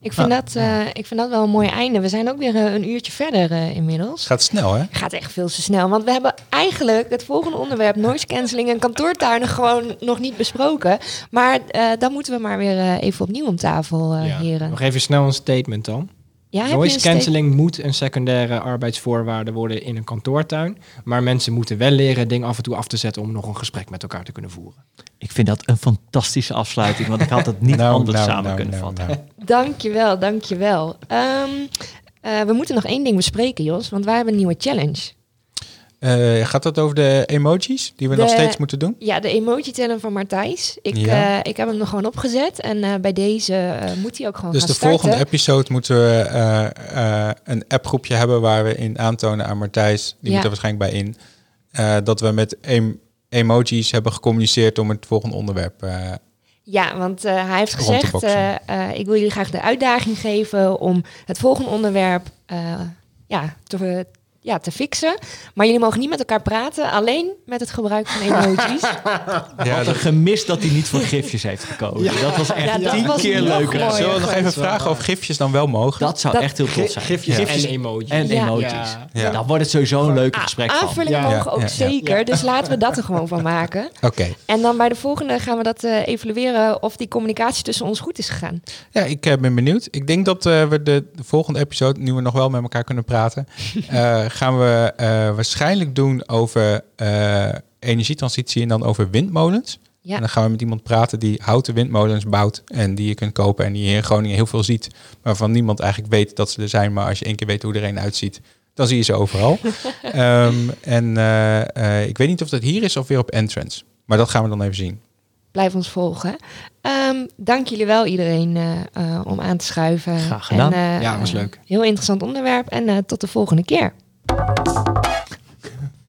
Ik vind, dat, eh, ik vind dat wel een mooi einde. We zijn ook weer eh, een uurtje verder eh, inmiddels. Het gaat snel, hè? gaat echt veel te snel. Want we hebben eigenlijk het volgende onderwerp, noise cancelling en kantoortuinen, gewoon nog niet besproken. Maar eh, dan moeten we maar weer eh, even opnieuw om tafel, eh, Ja. heren. Nog even snel een statement dan. Ja, Noise cancelling moet een secundaire arbeidsvoorwaarde worden in een kantoortuin. Maar mensen moeten wel leren dingen af en toe af te zetten om nog een gesprek met elkaar te kunnen voeren. Ik vind dat een fantastische afsluiting, want ik had het niet Nou, anders nou, samen nou, kunnen nou, vatten. nou. Dankjewel, dankjewel. Ehm eh we moeten nog één ding bespreken, Jos, want wij hebben een nieuwe challenge. Eh, gaat dat over de emojis die we De- nog steeds moeten doen? Ja, de emoji challenge van Martijs. Ik, Ja. eh, ik heb hem er gewoon opgezet en eh, bij deze moet hij ook gewoon Dus gaan de starten. volgende episode moeten we een appgroepje hebben waar we in aantonen aan Martijs, die Ja. moet er waarschijnlijk bij in, dat we met em- emojis hebben gecommuniceerd om het volgende onderwerp. Ja, want hij heeft gezegd, ik wil jullie graag de uitdaging geven om het volgende onderwerp ja, te, ja, te fixen. Maar jullie mogen niet met elkaar praten, alleen met het gebruik van emojis. ja, Wat een gemis dat hij niet voor gifjes heeft gekozen. Dat was echt Ja, dat tien was keer leuker. mooier. Zullen we nog even vragen of gifjes dan wel mogen? Dat zou Dat- echt heel tof zijn. Gifjes Gifjes en emojis. en Ja. emojis. Ja. Ja. Dan wordt het sowieso een Ah, gesprek van. Aanvullingen Ja. mogen Ja, ook ja, ja. zeker, dus laten we dat er gewoon van maken. Oké. En dan bij de volgende gaan we dat eh, evalueren of die communicatie tussen ons goed is gegaan. Ja, ik eh, ben benieuwd. Ik denk dat eh, we de, de volgende episode, nu we nog wel met elkaar kunnen praten, eh, gaan we eh, waarschijnlijk doen over eh, energietransitie en dan over windmolens. Ja. En dan gaan we met iemand praten die houten windmolens bouwt en die je kunt kopen en die je in Groningen heel veel ziet, waarvan niemand eigenlijk weet dat ze er zijn. Maar als je één keer weet hoe er een uitziet, dan zie je ze overal. Ehm, en eh, eh, ik weet niet of dat hier is of weer op Entrance. Maar dat gaan we dan even zien. Blijf ons volgen. Ehm, dank jullie wel iedereen eh, eh, om aan te schuiven. Graag gedaan. En, eh, Ja, was leuk. Heel interessant onderwerp en eh, tot de volgende keer.